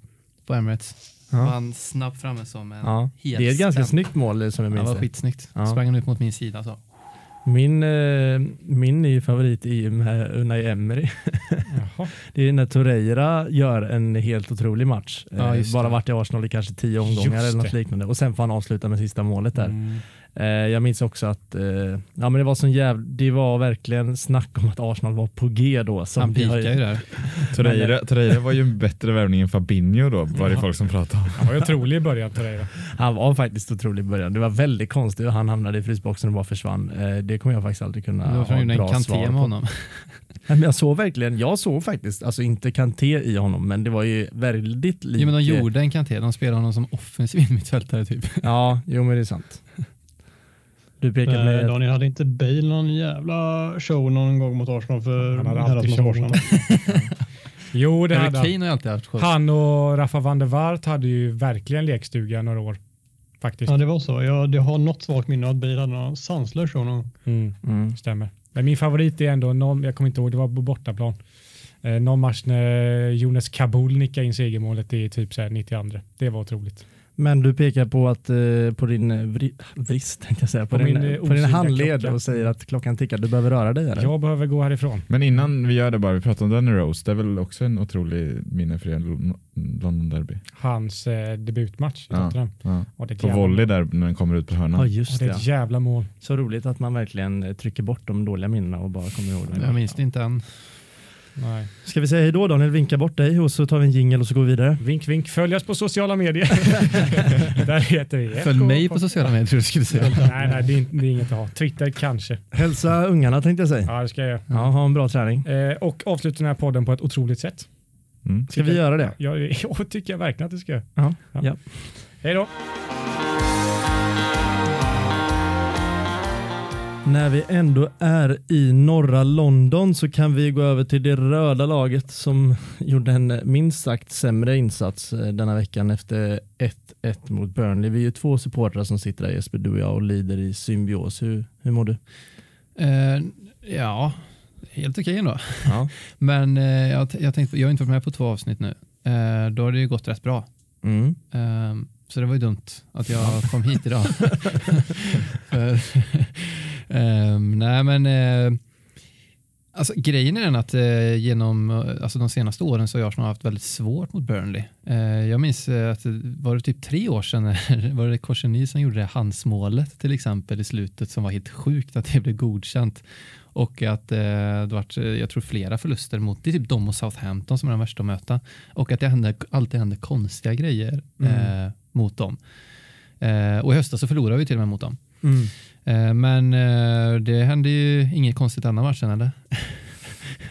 på Emirates. Ja. Han snabbt framme som en Ja. helt Det är ett ganska snyggt mål som jag Ja, det minns var skitsnyggt. Ja. Sprang han ut mot min sida så. Min, eh, min ny favorit är Unai Emery. Jaha. Det är när Torreira gör en helt otrolig match. Ja, Eh, bara varit i Arsenal i kanske tio omgångar Just eller något det. liknande. Och sen får han avsluta med sista målet där. Mm. Eh, jag minns också att eh, ja, men det, var sån jäv... det var verkligen snack om att Arsenal var på G då. Som Han pikar ju där. Torreira, Torreira var ju en bättre värvning än Fabinho då, var det Ja. folk som pratade om. Han var ju otrolig i början Torreira. Han var faktiskt otrolig i början. Det var väldigt konstigt hur han hamnade i frysboxen och bara försvann. Det kommer jag faktiskt aldrig kunna ha bra svar kanté på. med honom. Men jag såg verkligen, jag såg faktiskt, alltså inte Kanté i honom, men det var ju väldigt likt. Jo, men de gjorde en kanté. De spelade honom som offensiv mittfältare typ. Ja, jo men det är sant. Du pekade med... Daniel, hade inte Bale någon jävla show någon gång mot Arsenal för Han hade alltid år show? Jo, det hade han. Alltid haft show. Han och Rafa van der Wart hade ju verkligen lekstuga några år. Faktiskt. Ja, det var så. Jag, det har något svagt minne av att Bale hade någon sanslös show någon gång. Mm, Mm. stämmer. Men min favorit är ändå, någon, jag kommer inte ihåg, det var på bortaplan. Eh, någon match när Jonas Kabul nickade in segermålet i typ så här 92. Det var otroligt. Men du pekar på att eh, på din eh, vri, vrist, tänkte jag säga, på, På din, min, eh, på din handled klocka. och säger att klockan tickar. Du behöver röra dig eller? Jag behöver gå härifrån. Men innan vi gör det bara, vi pratar om Danny Rose, det är väl också en otrolig minne för er Lon- London Derby. Hans eh, debutmatch i Ja. Tottenham. Ja. Är På jävla- volley där när den kommer ut på Ja, hörnan. och just det är det. ett jävla mål. Så roligt att man verkligen eh, trycker bort de dåliga minnena och bara kommer ihåg dem. Jag minns det inte än. Nej. Ska vi säga hej då Daniel, vinka bort dig och så tar vi en jingle och så går vi vidare. Vink, vink. Följ oss på sociala medier. Där heter vi Följ mig på sociala medier tror du skulle säga. Nej, nej, det är, inte- det är inget att ha. Twitter kanske. Hälsa ungarna tänkte jag säga. Ja, det ska jag göra. Ja, ha en bra träning. Eh, och avsluta den här podden på ett otroligt sätt. Mm. Ska vi göra det? Ja, jag tycker jag verkligen att det ska. Ja. Ja. Hej då. När vi ändå är i norra London så kan vi gå över till det röda laget som gjorde en minst sagt sämre insats eh, denna veckan efter 1-1 mot Burnley. Vi är ju två supportrar som sitter där Jesper, du och jag och lider i symbios. Hur, hur mår du? Eh, ja, helt okej ändå. Ja. Men eh, jag, jag, tänkte, jag har inte varit med på två avsnitt nu. Eh, då har det ju gått rätt bra. Mm. Ehm, så det var ju dumt att jag kom hit idag. Ehm, nej men eh, alltså, grejen är den att eh, genom eh, alltså, de senaste åren så har Arsenal haft väldigt svårt mot Burnley. Jag minns att var det typ tre år sedan var det Korseny som gjorde det handsmålet till exempel i slutet som var helt sjukt att det blev godkänt. Och att eh, det varit, jag tror flera förluster mot det är typ de och Southampton som är de värsta att möta. Och att det händer, alltid händer konstiga grejer Mm. mot dem. Och i höstas så förlorade vi till och med mot dem. Mm. Eh, men eh, det hände ju inget konstigt denna matchen eller?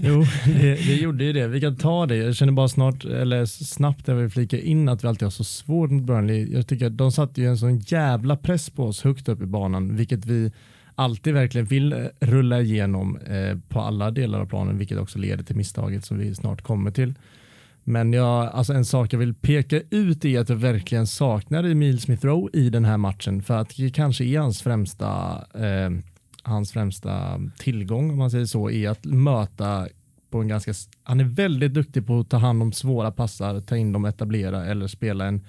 Jo, det, det gjorde ju det. Vi kan ta det. Jag känner bara snart, eller snabbt jag vill flika in att vi alltid har så svårt mot Burnley. Jag tycker att de satte ju en sån jävla press på oss högt upp i banan, vilket vi alltid verkligen vill eh, rulla igenom eh, på alla delar av planen, vilket också leder till misstaget som vi snart kommer till. Men jag, alltså en sak jag vill peka ut är att jag verkligen saknar Emil Smith Rowe i den här matchen för att det kanske är hans främsta, eh, hans främsta tillgång om man säger så, är att möta på en ganska, han är väldigt duktig på att ta hand om svåra passar, ta in dem, etablera eller spela en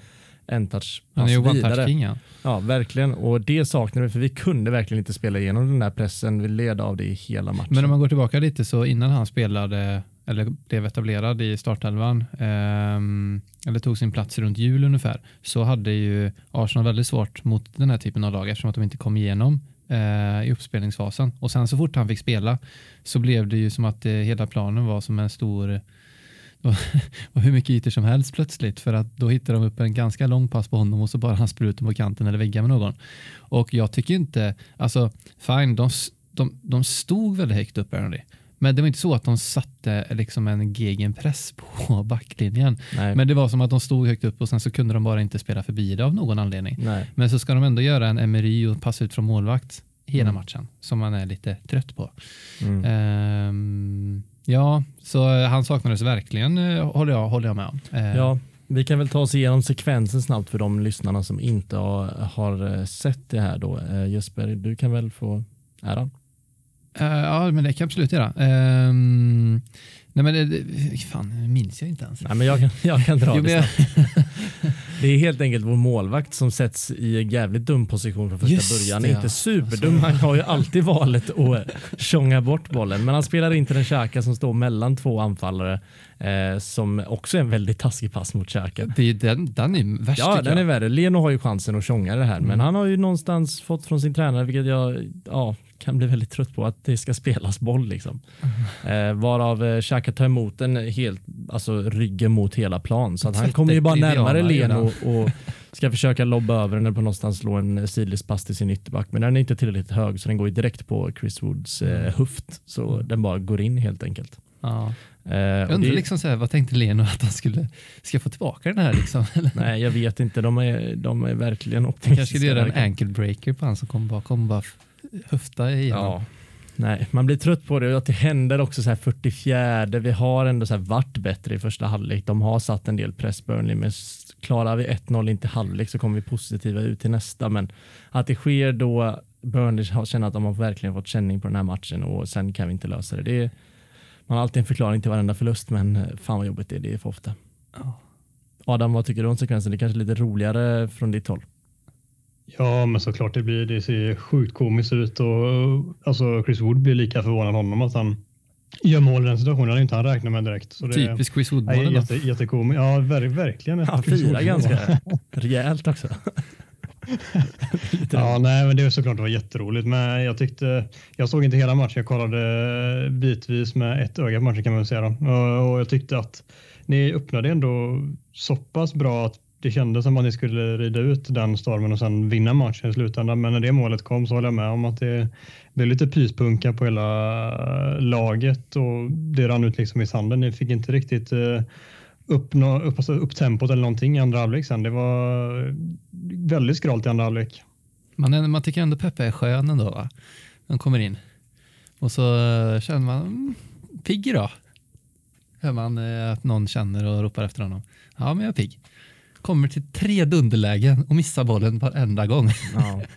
en touch Han är ju pass vidare. king ja. Ja, verkligen. Och det saknar vi, för vi kunde verkligen inte spela igenom den där pressen. Vi led av det i hela matchen. Men om man går tillbaka lite så innan han spelade eller blev etablerad i startelvan ehm, eller tog sin plats runt jul ungefär så hade ju Arsenal väldigt svårt mot den här typen av lag eftersom att de inte kom igenom eh, i uppspelningsfasen. Och sen så fort han fick spela så blev det ju som att eh, hela planen var som en stor och hur mycket ytor som helst plötsligt för att då hittade de upp en ganska lång pass på honom och så bara han sprutar på kanten eller väggar med någon. Och jag tycker inte, alltså fine, de, de, de stod väldigt högt upp Burnley. Men det var inte så att de satte liksom en gegenpress på backlinjen. Nej. Men det var som att de stod högt upp och sen så kunde de bara inte spela förbi det av någon anledning. Nej. Men så ska de ändå göra en Emery och passa ut från målvakt hela Mm. matchen som man är lite trött på. Mm. Ehm, ja, så han saknades verkligen eh, håller jag, håller jag med om. Eh, Ja, vi kan väl ta oss igenom sekvensen snabbt för de lyssnarna som inte har, har eh, sett det här då. Eh, Jesper, du kan väl få äran? Eh, ja, men det kan jag absolut göra. Ehm, nej men det, fan, minns jag inte ens. Nej, men jag kan, jag kan dra Jo, det snabbt. Det är helt enkelt vår målvakt som sätts i en jävligt dum position från första Just början. det, Inte ja. superdum, han har ju alltid valet att tjonga bort bollen. Men han spelar in till en Xhaka som står mellan två anfallare eh, som också är en väldigt taskig pass mot Xhaka. Det är, den, den är värst Ja, den är värre. Leno har ju chansen att tjonga det här, men han har ju någonstans fått från sin tränare, vilket jag ja, kan bli väldigt trött på, att det ska spelas boll. Liksom. Eh, varav eh, Xhaka tar emot den helt, alltså ryggen mot hela plan. Så att han kommer ju bara närmare Leno och ska försöka lobba över den eller på någonstans slå en sidledspass till sin ytterback. Men den är inte tillräckligt hög så den går ju direkt på Chris Woods eh, höft. Så den bara går in helt enkelt. Ja. Eh, Jag och undrar det- liksom så här, vad tänkte Leno att han skulle ska få tillbaka den här liksom? Nej, jag vet inte. De är, de är verkligen optimistiska. kanske skulle göra en ankle breaker på han som kommer bakom och bara höfta igenom. Ja. Nej, man blir trött på det och att det händer också så här 44. Vi har ändå så här varit bättre i första halvlek. De har satt en del press Burnley, men klarar vi 1-0 in till halvlek så kommer vi positiva ut till nästa. Men att det sker då Burnley har- känner att de har verkligen fått känning på den här matchen och sen kan vi inte lösa det. det är, man har alltid en förklaring till varenda förlust, men eh, fan vad jobbigt det är. Det är för ofta. Adam, vad tycker du om sekvensen? Det är kanske är lite roligare från ditt håll. Ja, men såklart det blir. Det ser sjukt komiskt ut och alltså Chris Wood blir lika förvånad honom att han gör mål i den situationen. Det hade inte han räknat med direkt. Så det Typiskt Chris då. jätte, jättekomiskt. Ja, ver, verkligen. Han firar Wood-mål. ganska rejält också. Ja, nej, men det är såklart det var jätteroligt. Men jag tyckte, jag såg inte hela matchen. Jag kollade bitvis med ett öga på matchen kan man säga. Och, och jag tyckte att ni öppnade ändå så pass bra att det kändes som att ni skulle rida ut den stormen och sen vinna matchen i slutändan. Men när det målet kom så håller jag med om att det blev lite pyspunka på hela eh, laget och det rann ut liksom i sanden. Ni fick inte riktigt eh, upp, upp, alltså upp tempot eller någonting i andra halvlek sen. Det var eh, väldigt skralt i andra halvlek. Man, man tycker ändå Peppe är skön ändå va? Han kommer in. Och så känner man, mm, pigg idag. Hör man att någon känner och ropar efter honom. Ja, men jag är pigg. Kommer till tre dunderlägen och missar bollen varenda gång. Ja.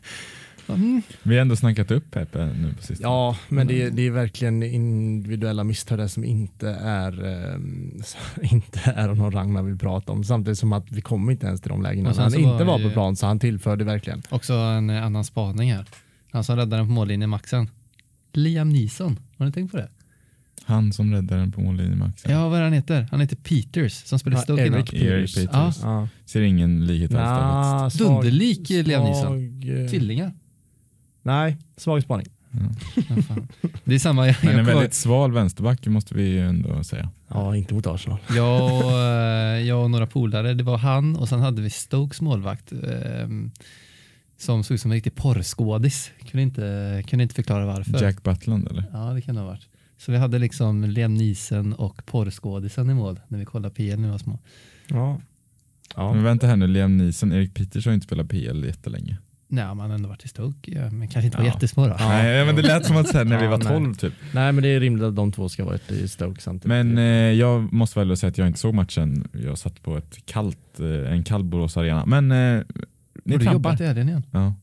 Mm. Vi har ändå snackat upp Pepe nu på sistone. Ja, men det, det är verkligen individuella misstag där som inte är, eh, inte är av någon rang man vill prata om. Samtidigt som att vi kommer inte ens till de lägena. När han inte var på plan så han tillförde verkligen. Också en annan spaning här. Han som räddade den på mållinjen, Maxen. Liam Neeson, har ni tänkt på det? Han som räddade den på mållinjen Max. Ja, vad är han heter? Han heter Peters som spelar Ja, Stoke innan. Eric Eric Peters. Peters. Ja. Ja. Ser ingen likhet alls där. Nah, svag- Dunderlik eh, Liam Neeson. eh, Tvillingar. Nej, svag spaning. Ja, fan. det är samma. Jag, Men en jag, väldigt sval vänsterback måste vi ju ändå säga. Ja, inte mot Arsenal. jag, och, eh, jag och några polare, det var han och sen hade vi Stokes målvakt som såg ut som en riktig porrskådis. Kunde inte, kunde inte förklara varför. Jack Butland eller? Ja, det kan det ha varit. Så vi hade liksom Liam Neeson och porrskådisen i mål när vi kollade PL när vi var små. Ja. Ja. Men vänta här nu, Liam Neeson, Erik Peters har ju inte spelat PL jättelänge. Nej, man har ändå varit i ja, men kanske inte var Ja. jättesmå då. Nej, men det lät som att säga när vi var nej. 12 typ. Nej, men det är rimligt att de två ska ha varit i Stoke samtidigt. Men eh, jag måste väl säga att jag inte såg matchen. Jag satt på ett kallt, eh, en kall Borås Arena. Men eh, ni Har du jobbat i helgen igen? Ja.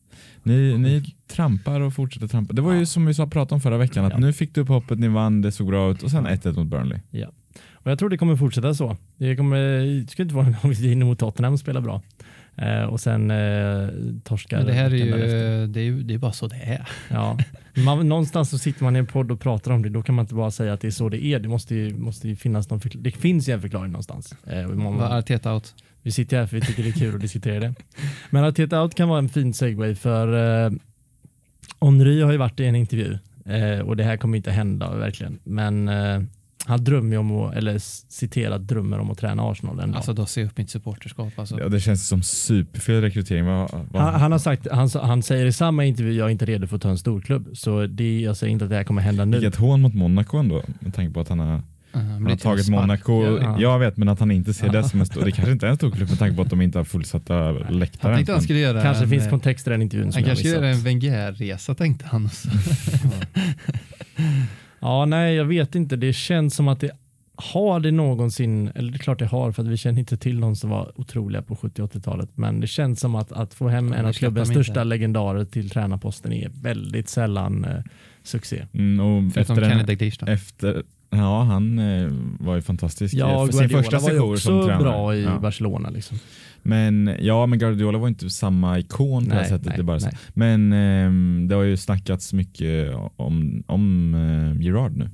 Ni, ni trampar och fortsätter trampa. Det var ju som vi sa pratade om förra veckan, att Ja. nu fick du upp hoppet, ni vann, det såg bra ut och sen 1-1 mot Burnley. Och jag tror det kommer fortsätta så. Det kommer, det skulle inte vara om vi vinner mot Tottenham och spelar bra. Eh, och sen eh, torskar Men det här är ju, det är det är bara så det är. Ja. Man, någonstans så sitter man i en podd och pratar om det. Då kan man inte bara säga att det är så det är. Det måste ju, måste ju finnas någon förklar- Det finns ju en förklaring någonstans. Eh, man, Arteta out? Vi sitter här för vi tycker det är kul att diskutera det. Men Arteta out kan vara en fin segway för eh, Henry har ju varit i en intervju eh, och det här kommer inte hända verkligen. Men eh, han drömmer om att, eller citerat drömmer om att träna Arsenal en dag. Alltså då ser upp mitt supporterskap. Alltså. Ja, det känns som superfel rekrytering. Vad, vad, Han, han har sagt, han, han säger i samma intervju, jag är inte redo för att ta en storklubb. Så det, jag säger inte att det här kommer hända nu. Vilket hån mot Monaco ändå, med tanke på att han har, han har tagit Monaco. Ja. Jag vet, men att han inte ser Ja. det som en stor... Det kanske inte är en stor klubb med tanke på att de inte har fullsatta Han läktare. han skulle göra Kanske en, finns eh, kontext i den intervjun Han kanske skulle göra en Wenger-resa tänkte han. Ja, nej, jag vet inte. Det känns som att det har det någonsin, eller det är klart det har för att vi känner inte till någon som var otroliga på 70 80-talet, men det känns som att, att få hem en av klubbens de inte. största legendarer till tränarposten är väldigt sällan eh, succé. Mm, efter, då. efter, Ja, han eh, var ju fantastisk. Ja, för sin Guardiola första var ju sejour som också tränare. bra i ja. Barcelona. Liksom. Men ja, men Guardiola var inte samma ikon på det här sättet i Barca. nej. Men ehm, det har ju snackats mycket om, om eh, Gerard nu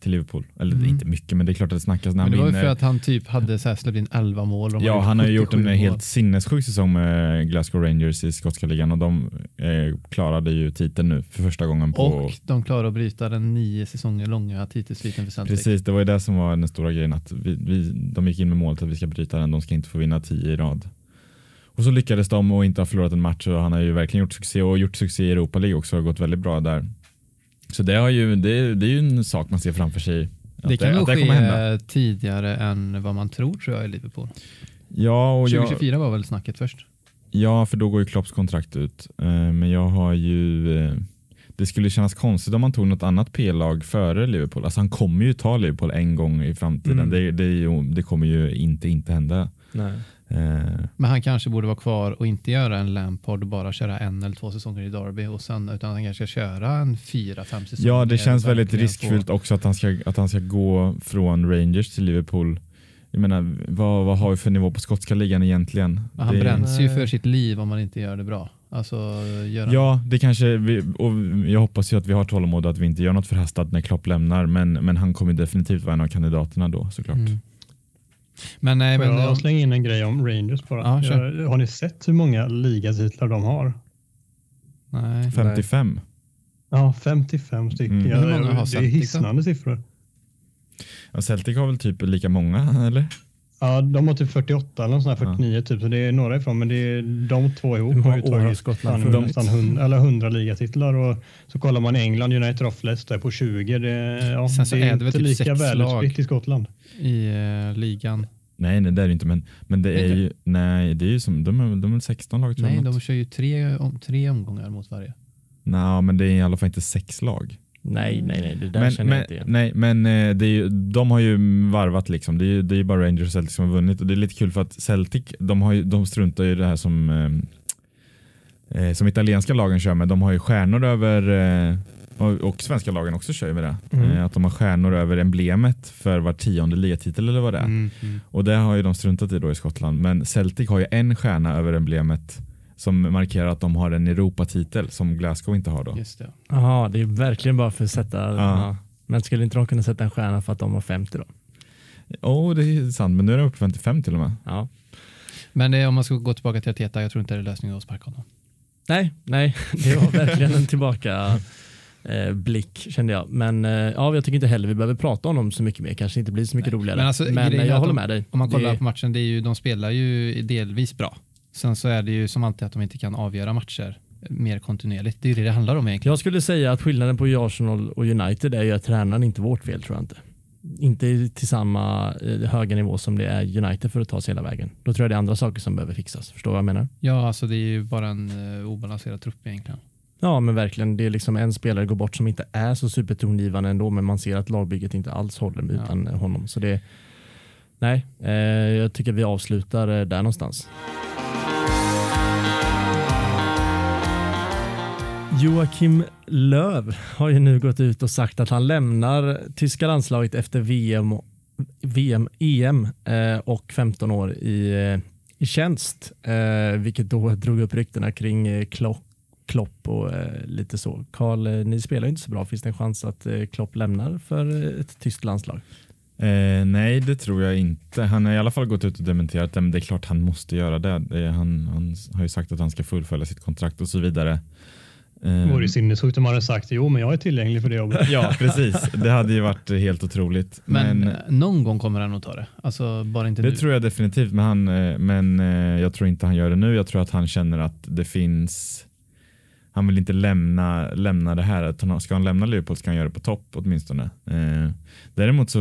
till Liverpool. Eller Mm. inte mycket, men det är klart att det snackas när Men det han var ju vinner. för att han typ hade så här släppt in 11 mål. Ja, han har ju gjort 77 en mål. helt sinnessjuk säsong med Glasgow Rangers i skotska ligan och de eh, klarade ju titeln nu för första gången på... Och de klarar att bryta den nio säsonger långa titelsviten för Celtic. Precis, det var ju det som var den stora grejen att vi, vi, de gick in med målet att vi ska bryta den, de ska inte få vinna tio i rad. Och så lyckades de och inte ha förlorat en match och han har ju verkligen gjort succé och gjort succé i Europa League också och gått väldigt bra där. Så det, har ju, det, det är ju en sak man ser framför sig. Det kan nog ske tidigare än vad man tror tror jag i Liverpool. Ja, och jag, 2024 var väl snacket först. Ja, för då går ju Klopps kontrakt ut. Eh, Men jag har ju... eh, Det skulle kännas konstigt om man tog något annat P-lag före Liverpool. Alltså han kommer ju ta Liverpool en gång i framtiden. Mm. Det, det, det kommer ju inte inte hända. Nej. Eh, Men han kanske borde vara kvar och inte göra en Lampard och bara köra en eller två säsonger i Derby och sen, utan han kanske ska köra en fyra, fem säsonger. Ja, det känns väldigt riskfyllt också att han, ska, att han ska gå från Rangers till Liverpool. Jag menar, vad, vad har vi för nivå på skotska ligan egentligen? Men han Det- bränns ju för sitt liv om man inte gör det bra. Alltså, gör han- Ja, det kanske vi, och jag hoppas ju att vi har tålamod och att vi inte gör något förhastat när Klopp lämnar, men, men han kommer definitivt vara en av kandidaterna då såklart. Mm. Men nej, men jag slänga in en grej om Rangers bara? Ja. Jag- Har ni sett hur många ligatitlar de har? nej. 55. Ja, 55 stycken. Mm. Hur många har det är Celtic då? hisnande siffror. Ja, Celtic har väl typ lika många, eller? Ja, de har typ 48 eller sånt här, Ja. 49 typ, så det är några ifrån, men det är de två ihop har ju tagit Skottland fan, funnits? nästan 100, eller 100 ligatitlar och så kollar man England, United har flest, är på 20. Det, ja, Sen så det är är, det väl inte typ lika välutspritt lag. i Skottland. I eh, ligan. Nej, nej det är det inte, men, men det är ju, nej, det är ju som, de är, de är 16 lag tror Nej, jag. de något. kör ju tre, om, tre omgångar mot varje. Nej, men det är i alla fall inte sex lag. Nej, nej, nej, det där Men, känner jag men, inte igen. nej, men eh, det är ju, de har ju varvat liksom. Det är ju det är bara Rangers och Celtic som har vunnit och det är lite kul för att Celtic, de, har ju, de struntar ju i det här som eh, eh, som italienska lagen kör med. De har ju stjärnor över eh, och, och svenska lagen också kör ju med det. Mm. Eh, att de har stjärnor över emblemet för var tionde ligatitel eller vad det är. Mm, mm. Och det har ju de struntat i då i Skottland. Men Celtic har ju en stjärna över emblemet som markerar att de har en Europatitel som Glasgow inte har då. Just det. Jaha, det är verkligen bara för att sätta... Ja. Men skulle inte de kunna sätta en stjärna för att de har 50 då? Åh, det är sant, men nu är de uppe på 55 till och med. Ja. Men det, om man ska gå tillbaka till Arteta, jag tror inte det är lösningen att sparka honom. Nej, nej, det var verkligen en tillbaka eh, blick kände jag. Men eh, ja, jag tycker inte heller vi behöver prata om dem så mycket mer. Kanske inte blir så mycket Nej. roligare. Men alltså, Men, eh, jag håller de- med dig. Om man kollar Det- på matchen, det är ju, de spelar ju delvis bra. Sen så är det ju som alltid att de inte kan avgöra matcher mer kontinuerligt. Det är det det handlar om egentligen. Jag skulle säga att skillnaden på Arsenal och United är ju att tränaren inte vårt fel tror jag inte. Inte till samma eh, höga nivå som det är United för att ta sig hela vägen. Då tror jag det är andra saker som behöver fixas. Förstår du vad jag menar? Ja, alltså det är ju bara en uh, obalanserad trupp egentligen. Ja, men verkligen. Det är liksom en spelare går bort som inte är så supertongivande ändå, men man ser att lagbygget inte alls håller utan honom. Så det, nej, eh, jag tycker vi avslutar eh, där någonstans. Joakim Löw har ju nu gått ut och sagt att han lämnar tyska landslaget efter VM, VM EM och 15 eh, år i, eh, i tjänst, eh, vilket då drog upp ryktena kring Klopp Klopp och lite så. Karl, ni spelar ju inte så bra. Finns det en chans att Klopp lämnar för ett tyskt landslag? Eh, nej, det tror jag inte. Han har i alla fall gått ut och dementerat det, men det är klart han måste göra det. det är, han, han har ju sagt att han ska fullfölja sitt kontrakt och så vidare. Det Eh, vore ju sinnessjukt om man hade sagt jo, men jag är tillgänglig för det jobbet. ja, precis. Det hade ju varit helt otroligt. Men, Men, eh, någon gång kommer han att ta det. Alltså bara inte det nu. tror jag definitivt, men, han, eh, men eh, jag tror inte han gör det nu. Jag tror att han känner att det finns han vill inte lämna, lämna det här. Ska han lämna Liverpool ska han göra det på topp åtminstone. Eh, däremot så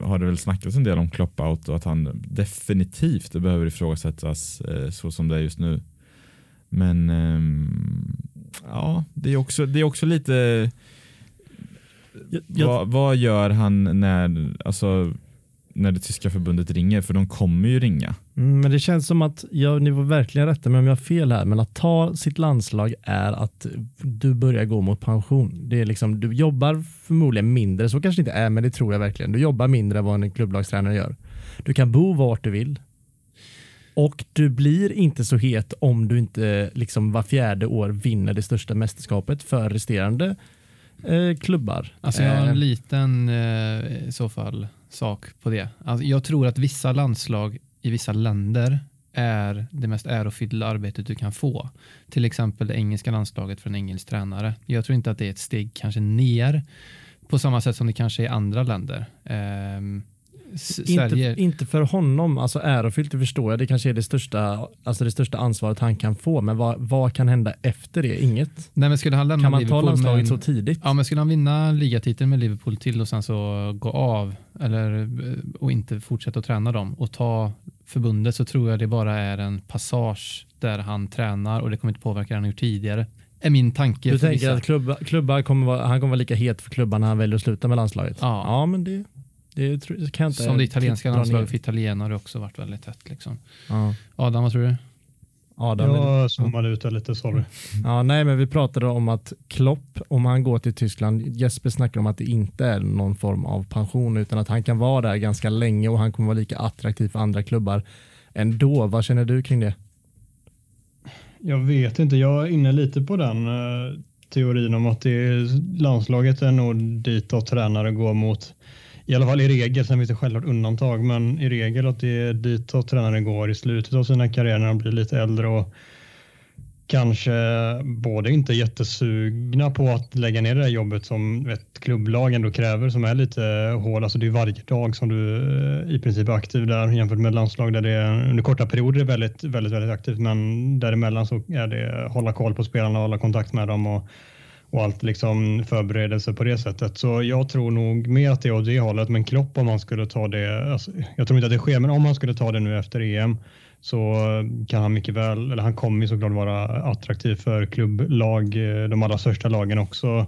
har det väl snackats en del om Klopp-out och att han definitivt behöver ifrågasättas eh, så som det är just nu. Men ehm, ja, det är också, det är också lite Jag, jag, vad, vad gör han när, alltså, när det tyska förbundet ringer? För de kommer ju ringa. Mm, men det känns som att, jag, ni får verkligen rätta mig om jag har fel här, men att ta sitt landslag är att du börjar gå mot pension. Det är liksom, du jobbar förmodligen mindre, så kanske det inte är, men det tror jag verkligen. Du jobbar mindre än vad en klubblagstränare gör. Du kan bo vart du vill. Och du blir inte så het om du inte liksom var fjärde år vinner det största mästerskapet för resterande eh, klubbar. Alltså jag har Eh, en liten eh, i så fall sak på det. Alltså jag tror att vissa landslag i vissa länder är det mest ärofyllda arbetet du kan få. Till exempel det engelska landslaget för en engelsk tränare. Jag tror inte att det är ett steg kanske ner på samma sätt som det kanske är i andra länder. S- inte, inte för honom, alltså ärofyllt det förstår jag, det kanske är det största, alltså det största ansvaret han kan få, men vad, vad kan hända efter det? Inget. nej, men skulle han lämna Kan man ta Liverpool landslaget med en- så tidigt? Ja, men skulle han vinna ligatiteln med Liverpool till och sen så gå av eller, eh, och inte fortsätta att träna dem och ta förbundet så tror jag det bara är en passage där han tränar och det kommer inte påverka det han gjort tidigare. Är min tanke. Du tänker vissa. att klubba, klubbar kommer vara, han kommer vara lika het för klubban när han väljer att sluta med landslaget? Ja. ja men det, det tror- kan inte Som det italienska dra landslaget för italienare också varit väldigt tätt. Liksom. Ja. Adam, vad tror du? Adam, Jag zoomade ut lite, sorry. Ja, nej, men vi pratade om att Klopp, om han går till Tyskland, Jesper snackar om att det inte är någon form av pension utan att han kan vara där ganska länge och han kommer vara lika attraktiv för andra klubbar ändå. Vad känner du kring det? Jag vet inte, jag är inne lite på den eh, teorin om att det är, landslaget är nog dit att tränare går mot. I alla fall i regel, sen finns det självklart undantag, men i regel att det är dit tränare går i slutet av sina karriärer när de blir lite äldre och kanske både inte jättesugna på att lägga ner det där jobbet som ett klubblag ändå kräver som är lite hård. Alltså det är varje dag som du eh, i princip är aktiv där jämfört med landslag där det är, under korta perioder är väldigt, väldigt, väldigt aktivt men däremellan så är det hålla koll på spelarna och hålla kontakt med dem och, och allt liksom förberedelse på det sättet. Så jag tror nog mer att det är åt det hållet men Klopp om man skulle ta det, alltså, jag tror inte att det sker, men om man skulle ta det nu efter EM så kan han mycket väl, eller han kommer ju såklart vara attraktiv för klubblag, eh, de allra största lagen också.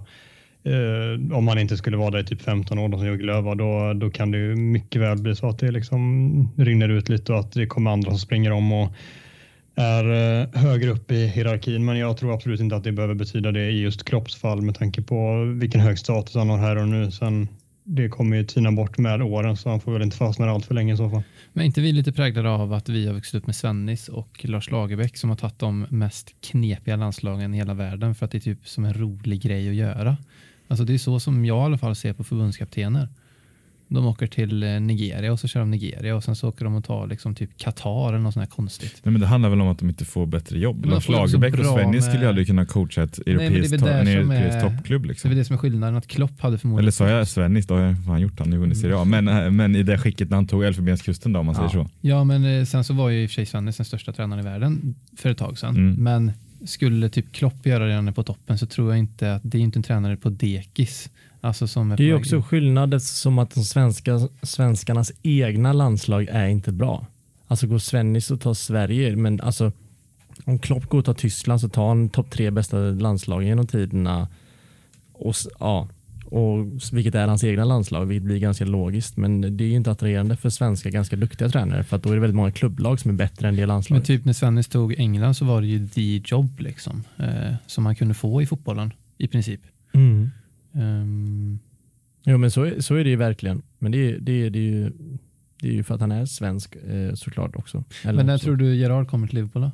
Eh, om han inte skulle vara där i typ 15 år som Jörgen Löw var, då, då kan det ju mycket väl bli så att det liksom rinner ut lite och att det kommer andra som springer om och är eh, högre upp i hierarkin. Men jag tror absolut inte att det behöver betyda det i just kroppsfall med tanke på vilken hög status han har här och nu. Sen det kommer ju tina bort med åren så han får väl inte fastna allt för länge i så fall. Men är inte vi lite präglade av att vi har vuxit upp med Svennis och Lars Lagerbäck som har tagit de mest knepiga landslagen i hela världen för att det är typ som en rolig grej att göra. Alltså det är så som jag i alla fall ser på förbundskaptener. De åker till eh, Nigeria och så kör de Nigeria och sen så åker de och tar liksom typ Qatar eller något sånt här konstigt. Nej, men det handlar väl om att de inte får bättre jobb. Lars också Lagerbäck och Svennis med- skulle ju aldrig kunna coacha ett väl europeiskt, to- en europeisk är- toppklubb. Liksom. det är det som är skillnaden, att Klopp hade förmodligen Eller sa jag Svennis, då har jag fan gjort han nu vunnit Serie A. Men, äh, men i det skicket när han tog Elfenbenskusten då om man säger så. Ja, men eh, sen så var ju i och för sig Svennis den största tränaren i världen för ett tag sedan. Mm. Men skulle typ Klopp göra det när på toppen så tror jag inte att det är inte en tränare på dekis. Alltså Det är ju också skillnad som att de svenska, svenskarnas egna landslag är inte bra. Alltså går Svennis och tar Sverige, men alltså om Klopp går och tar Tyskland så tar han topp tre bästa landslagen genom tiderna. Och, ja, och, vilket är hans egna landslag, vilket blir ganska logiskt. Men det är ju inte attraherande för svenska ganska duktiga tränare för att då är det väldigt många klubblag som är bättre än det Men landslaget. typ när Svennis tog England så var det ju the job liksom. Eh, som man kunde få i fotbollen i princip. Mm. Ehm, Jo men så är, så är det ju verkligen. Men det, är- det, är- det, är ju, det är ju för att han är svensk eh, såklart också. Eller men när också. tror du Gerard kommer till Liverpool då?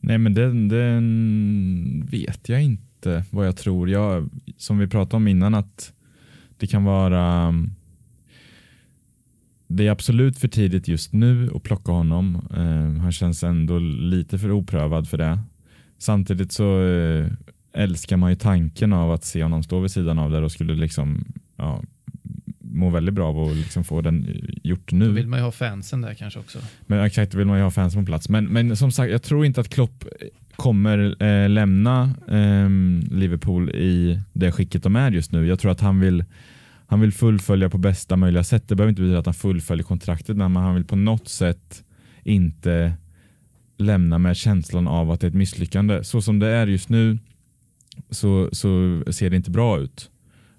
Nej men den, den vet jag inte vad jag tror. Jag, som vi pratade om innan att det kan vara det är absolut för tidigt just nu att plocka honom. Eh, han känns ändå lite för oprövad för det. Samtidigt så eh, älskar man ju tanken av att se honom stå vid sidan av där och skulle liksom ja, må väldigt bra av att liksom få den gjort Då nu. vill man ju ha fansen där kanske också. Men exakt, då vill man ju ha fans på plats. Men, men som sagt, jag tror inte att Klopp kommer eh, lämna ehm, Liverpool i det skicket de är just nu. Jag tror att han vill, han vill fullfölja på bästa möjliga sätt. Det behöver inte betyda att han fullföljer kontraktet, men han vill på något sätt inte lämna med känslan av att det är ett misslyckande. Så som det är just nu så, så ser det inte bra ut.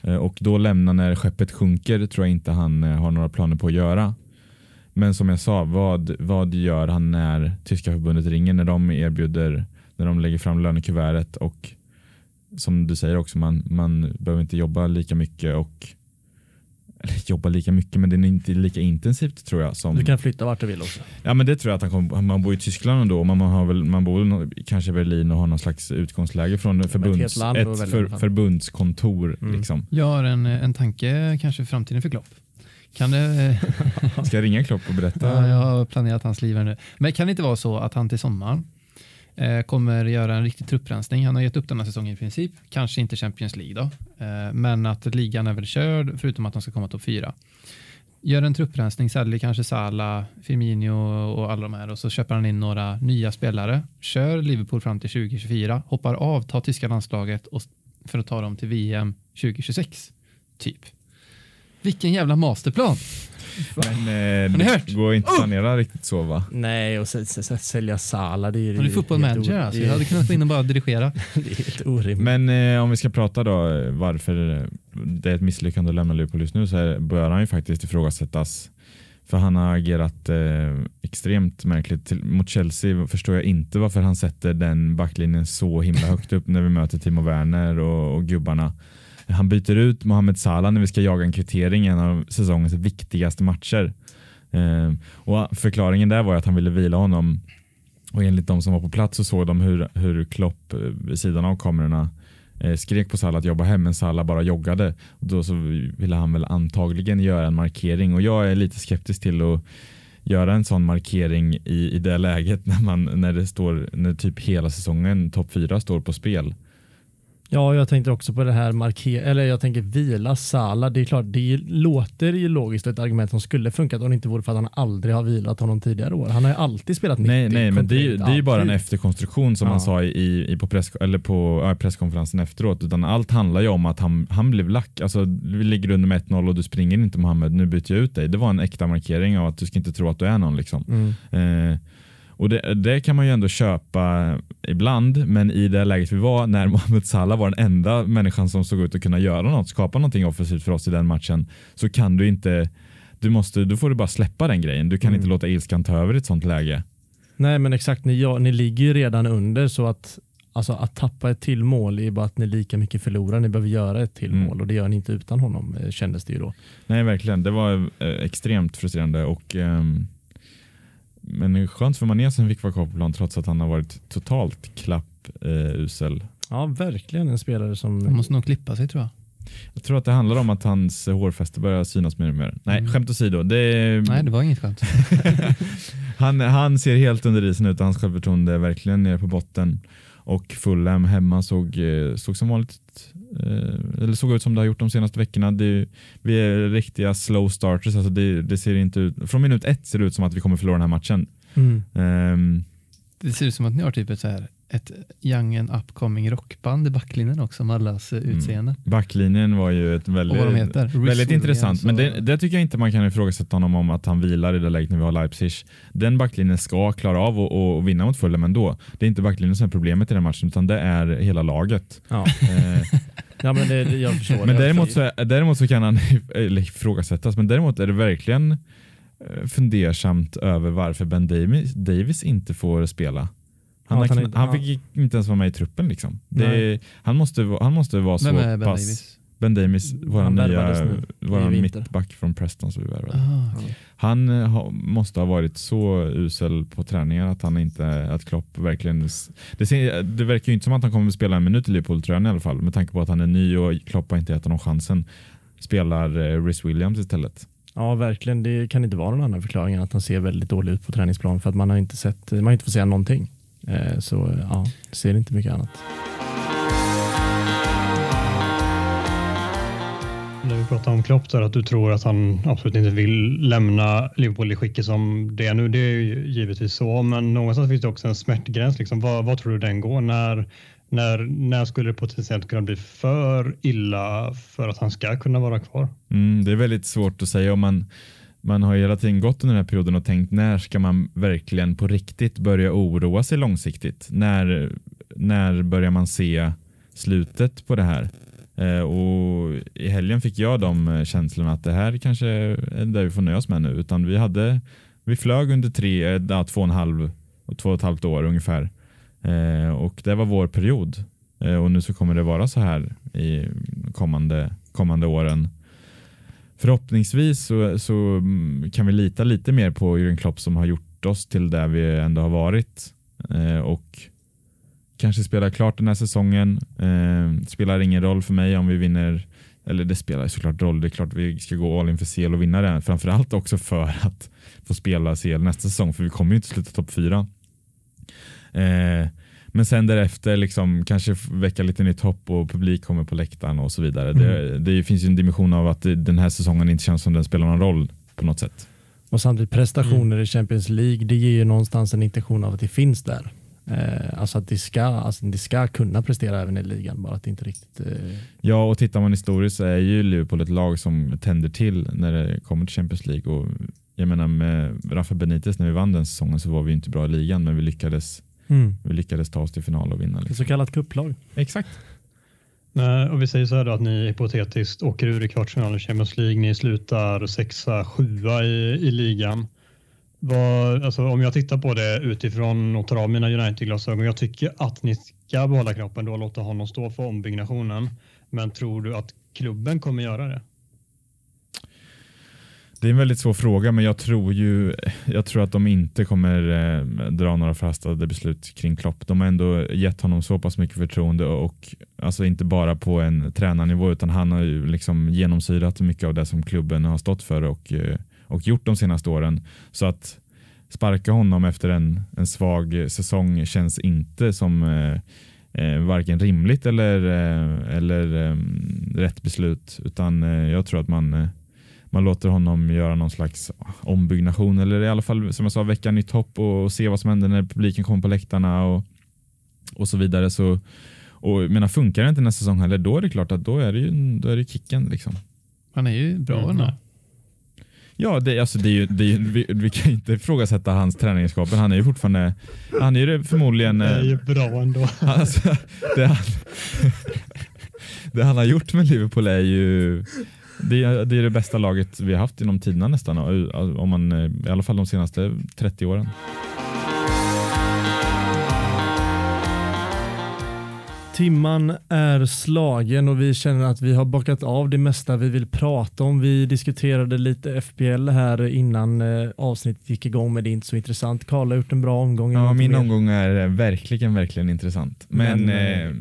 Eh, och då lämna när skeppet sjunker tror jag inte han eh, har några planer på att göra. Men som jag sa, vad, vad gör han när tyska förbundet ringer, när de erbjuder, när de lägger fram lönekuvertet och som du säger också, man, man behöver inte jobba lika mycket och eller jobba lika mycket, men det är inte lika intensivt tror jag. Som, Du kan flytta vart du vill också. Ja men det tror jag att han kommer, man bor i Tyskland ändå, man, man, har väl, man bor kanske i Berlin och har någon slags utgångsläge från förbunds, ett i för, förbundskontor. Mm. Liksom. Jag har en, en tanke kanske framtiden för Klopp. Kan det, Ska jag ringa Klopp och berätta? ja, jag har planerat hans liv här nu. Men kan det inte vara så att han till sommaren Eh, kommer göra en riktig trupprensning? Han har gett upp denna säsongen i princip. Kanske inte Champions League då, eh, men att ligan är väl körd förutom att de ska komma topp fyra. Gör en trupprensning, säljer kanske Salah, Firmino och alla de här och så köper han in några nya spelare. Kör Liverpool fram till 2024, hoppar av, tar tyska landslaget och, för att ta dem till VM 2026. Typ. Vilken jävla masterplan! Men eh, det hört? går inte att planera riktigt så va? Nej, och s- s- s- sälja Sala, det är ju Han är fotboll helt manager o- alltså. Jag är- hade kunnat gå in och bara dirigera. Det är helt orimligt. Men eh, om vi ska prata då varför det är ett misslyckande att lämna Liverpool just nu så är, bör han ju faktiskt ifrågasättas. För han har agerat eh, extremt märkligt. Till, mot Chelsea förstår jag inte varför han sätter den backlinjen så himla högt upp när vi möter Timo Werner och, och gubbarna. Han byter ut Mohamed Salah när vi ska jaga en kvittering i en av säsongens viktigaste matcher. Eh, och förklaringen där var att han ville vila honom och enligt de som var på plats så såg de hur, hur Klopp eh, vid sidan av kamerorna eh, skrek på Salah att jobba hem men Salah bara joggade. Och då så ville han väl antagligen göra en markering och jag är lite skeptisk till att göra en sån markering i, i det läget när, man, när det står när typ hela säsongen topp fyra står på spel. Ja, jag tänkte också på det här marker eller jag tänker vila Sala. Det är klart, det låter ju logiskt ett argument som skulle funkat om det inte vore för att han aldrig har vilat honom tidigare år. Han har ju alltid spelat 90. Nej, nej men det är, ju- det är ju bara en efterkonstruktion som Ja. han sa i, i på, press, eller på presskonferensen efteråt. Utan allt handlar ju om att han, han blev lack. Alltså, vi ligger under med 1-0 och du springer inte Mohammed, nu byter jag ut dig. Det var en äkta markering av att du ska inte tro att du är någon. Liksom. Mm. Eh, och det, det kan man ju ändå köpa ibland, men i det läget vi var när Mohamed Salah var den enda människan som såg ut att kunna göra något, skapa någonting offensivt för oss i den matchen, så kan du inte du måste, då får du bara släppa den grejen. Du kan Mm. inte låta ilskan ta över i ett sånt läge. Nej, men exakt. Ni, ja, ni ligger ju redan under så att Alltså att tappa ett till mål är bara att ni lika mycket förlorar. Ni behöver göra ett till Mm. mål och det gör ni inte utan honom eh, kändes det ju då. Nej, verkligen. Det var eh, extremt frustrerande. Och, ehm, men skönt för Mané som fick vara kvar på plan trots att han har varit totalt klapp eh. Ja, verkligen en spelare som... Han måste nog klippa sig tror jag. Jag tror att det handlar om att hans hårfäste börjar synas mer och mer. Nej, Mm. skämt åsido. Det, Nej, det var inget skönt. han, han ser helt under isen ut och hans självförtroende är verkligen nere på botten. Och Fulham hemma såg, eh, såg som vanligt eh, eller såg ut som det har gjort de senaste veckorna. Det, vi är riktiga slow starters. Alltså det, det ser inte ut, från minut ett ser det ut som att vi kommer förlora den här matchen. Mm. Ehm, Det ser ut som att ni har typ ett, så här, ett young and upcoming rockband i backlinjen också med allas eh, Mm. utseende. backlinjen var ju ett Och väldigt, väldigt intressant. Men det, och- det tycker jag inte man kan ifrågasätta honom om att han vilar i det läget när vi har Leipzig. Den backlinjen ska klara av att att vinna mot Fulham ändå. Det är inte backlinjen som är problemet i den matchen utan det är hela laget. Ja. Eh, ja, men det, jag förstår. Men däremot så, är- däremot så kan han eller ifrågasättas, men däremot är det verkligen eh, fundersamt över varför Ben Davis, Davis inte får spela. Han, han han ja. fick inte ens vara med i truppen. Liksom. Det, han, måste, han måste vara så Ben pass... Davis? Ben Davis, vår Han nya våran mittback från Preston. som vi värvade. Ah, okej. Han eh, ha, måste ha varit så usel på träningar att han inte, att Klopp verkligen, det, ser, det verkar ju inte som att han kommer att spela en minut i Liverpool-tröjan i alla fall med tanke på att han är ny och Klopp har inte gett honom chansen. Spelar eh, Rhys Williams istället. Ja, verkligen. Det kan inte vara någon annan förklaring än att han ser väldigt dålig ut på träningsplan för att man har inte sett, man har inte fått se någonting. Eh, Så ja, det ser inte mycket annat. När vi pratar om Klopp där, att du tror att han absolut inte vill lämna Liverpool i skicket som det är nu. Det är ju givetvis så, men någonstans finns det också en smärtgräns. Liksom. Vad, vad tror du den går? När, när, när skulle det potentiellt kunna bli för illa för att han ska kunna vara kvar? Mm, det är väldigt svårt att säga om man man har ju hela tiden gått under den här perioden och tänkt när ska man verkligen på riktigt börja oroa sig långsiktigt? När, när börjar man se slutet på det här? Eh, och I helgen fick jag de eh, känslorna att det här kanske är det vi får nöja oss med nu. Utan vi hade vi flög under tre, eh, ja, två och en halv två och ett halvt år ungefär. Eh, och det var vår period. Eh, och nu så kommer det vara så här i kommande, kommande åren. Förhoppningsvis så, så mm, kan vi lita lite mer på Jürgen Klopp som har gjort oss till där vi ändå har varit. Eh, och kanske spela klart den här säsongen. Eh, spelar ingen roll för mig om vi vinner eller det spelar såklart roll. Det är klart vi ska gå all in för CL och vinna den. Framförallt också för att få spela CL nästa säsong för vi kommer ju inte sluta topp fyra. Eh, men sen därefter liksom kanske väcka lite nytt hopp och publik kommer på läktaren och så vidare. Mm. Det, det, finns ju en dimension av att den här säsongen inte känns som den spelar någon roll på något sätt. Och samtidigt prestationer mm. i Champions League, det ger ju någonstans en intention av att det finns där. Eh, alltså att de ska, alltså de ska kunna prestera även i ligan, bara att det inte riktigt... Eh... Ja, och tittar man historiskt så är ju Liverpool ett lag som tänder till när det kommer till Champions League. Och jag menar med Rafa Benitez när vi vann den säsongen så var vi inte bra i ligan, men vi lyckades, mm. vi lyckades ta oss till final och vinna. Liksom. Så kallat kupplag. Exakt. Nej, och vi säger så här då att ni hypotetiskt åker ur i kvartsfinalen i Champions League. Ni slutar sexa, sjua i, i ligan. Vad, alltså, om jag tittar på det utifrån och tar av mina United-glasögon. Jag tycker att ni ska behålla knoppen då och låta honom stå för ombyggnationen. Men tror du att klubben kommer göra det? Det är en väldigt svår fråga, men jag tror ju jag tror att de inte kommer eh, dra några förhastade beslut kring Klopp. De har ändå gett honom så pass mycket förtroende och alltså inte bara på en tränarnivå utan han har ju liksom genomsyrat mycket av det som klubben har stått för och eh, och gjort de senaste åren. Så att sparka honom efter en, en svag säsong känns inte som eh, eh, varken rimligt eller, eh, eller eh, rätt beslut. Utan eh, jag tror att man, eh, man låter honom göra någon slags ombyggnation eller i alla fall som jag sa väcka nytt hopp och, och se vad som händer när publiken kommer på läktarna och, och så vidare. Så, och menar, funkar det inte nästa säsong heller då är det klart att då är det, ju, då är det kicken. Liksom. Han är ju bra mm. Ja, det, alltså det är ju, det är, vi, vi kan inte ifrågasätta hans träningsegenskaper. Han är ju fortfarande, han är ju förmodligen... Det är ju bra ändå. Alltså, det, han, det han har gjort med Liverpool är ju det är, det är det bästa laget vi har haft inom tiderna nästan, om man, eh, i alla fall de senaste 30 åren. Timman är slagen och vi känner att vi har bockat av det mesta vi vill prata om. Vi diskuterade lite FPL här innan eh, avsnittet gick igång men det är inte så intressant. Karl har gjort en bra omgång. Ja, min mer. omgång är verkligen, verkligen intressant. Men, men eh, eh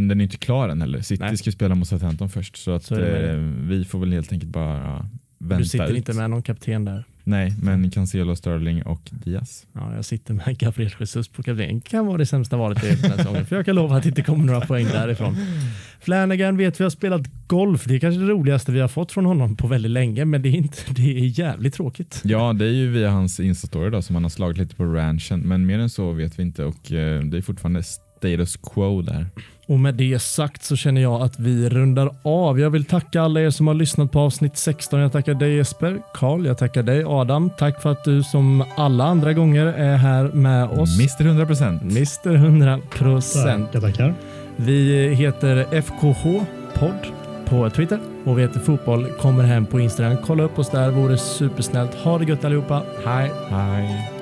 den är inte klar än heller. City nej. ska spela mot Southampton först så att så eh, vi får väl helt enkelt bara vänta Du sitter ut. inte med någon kapten där? Nej, men Cancelo, Sterling och Diaz. Ja, jag sitter med Gabriel Jesus på kapten. kan vara det sämsta valet i den här säsongen. För jag kan lova att det inte kommer några poäng därifrån. Flanagan vet vi har spelat golf. Det är kanske det roligaste vi har fått från honom på väldigt länge, men det är, inte, det är jävligt tråkigt. Ja, det är ju via hans Insta-story då, som han har slagit lite på ranchen. Men mer än så vet vi inte och eh, det är fortfarande status quo där. Och med det sagt så känner jag att vi rundar av. Jag vill tacka alla er som har lyssnat på avsnitt 16. Jag tackar dig Jesper, Karl, jag tackar dig Adam. Tack för att du som alla andra gånger är här med oss. Mr 100%. Mr 100%. Tackar, tackar. Vi heter FKH podd på Twitter och vi heter Fotboll kommer hem på Instagram. Kolla upp oss där, vore supersnällt. Ha det gött allihopa. Hej! Hej!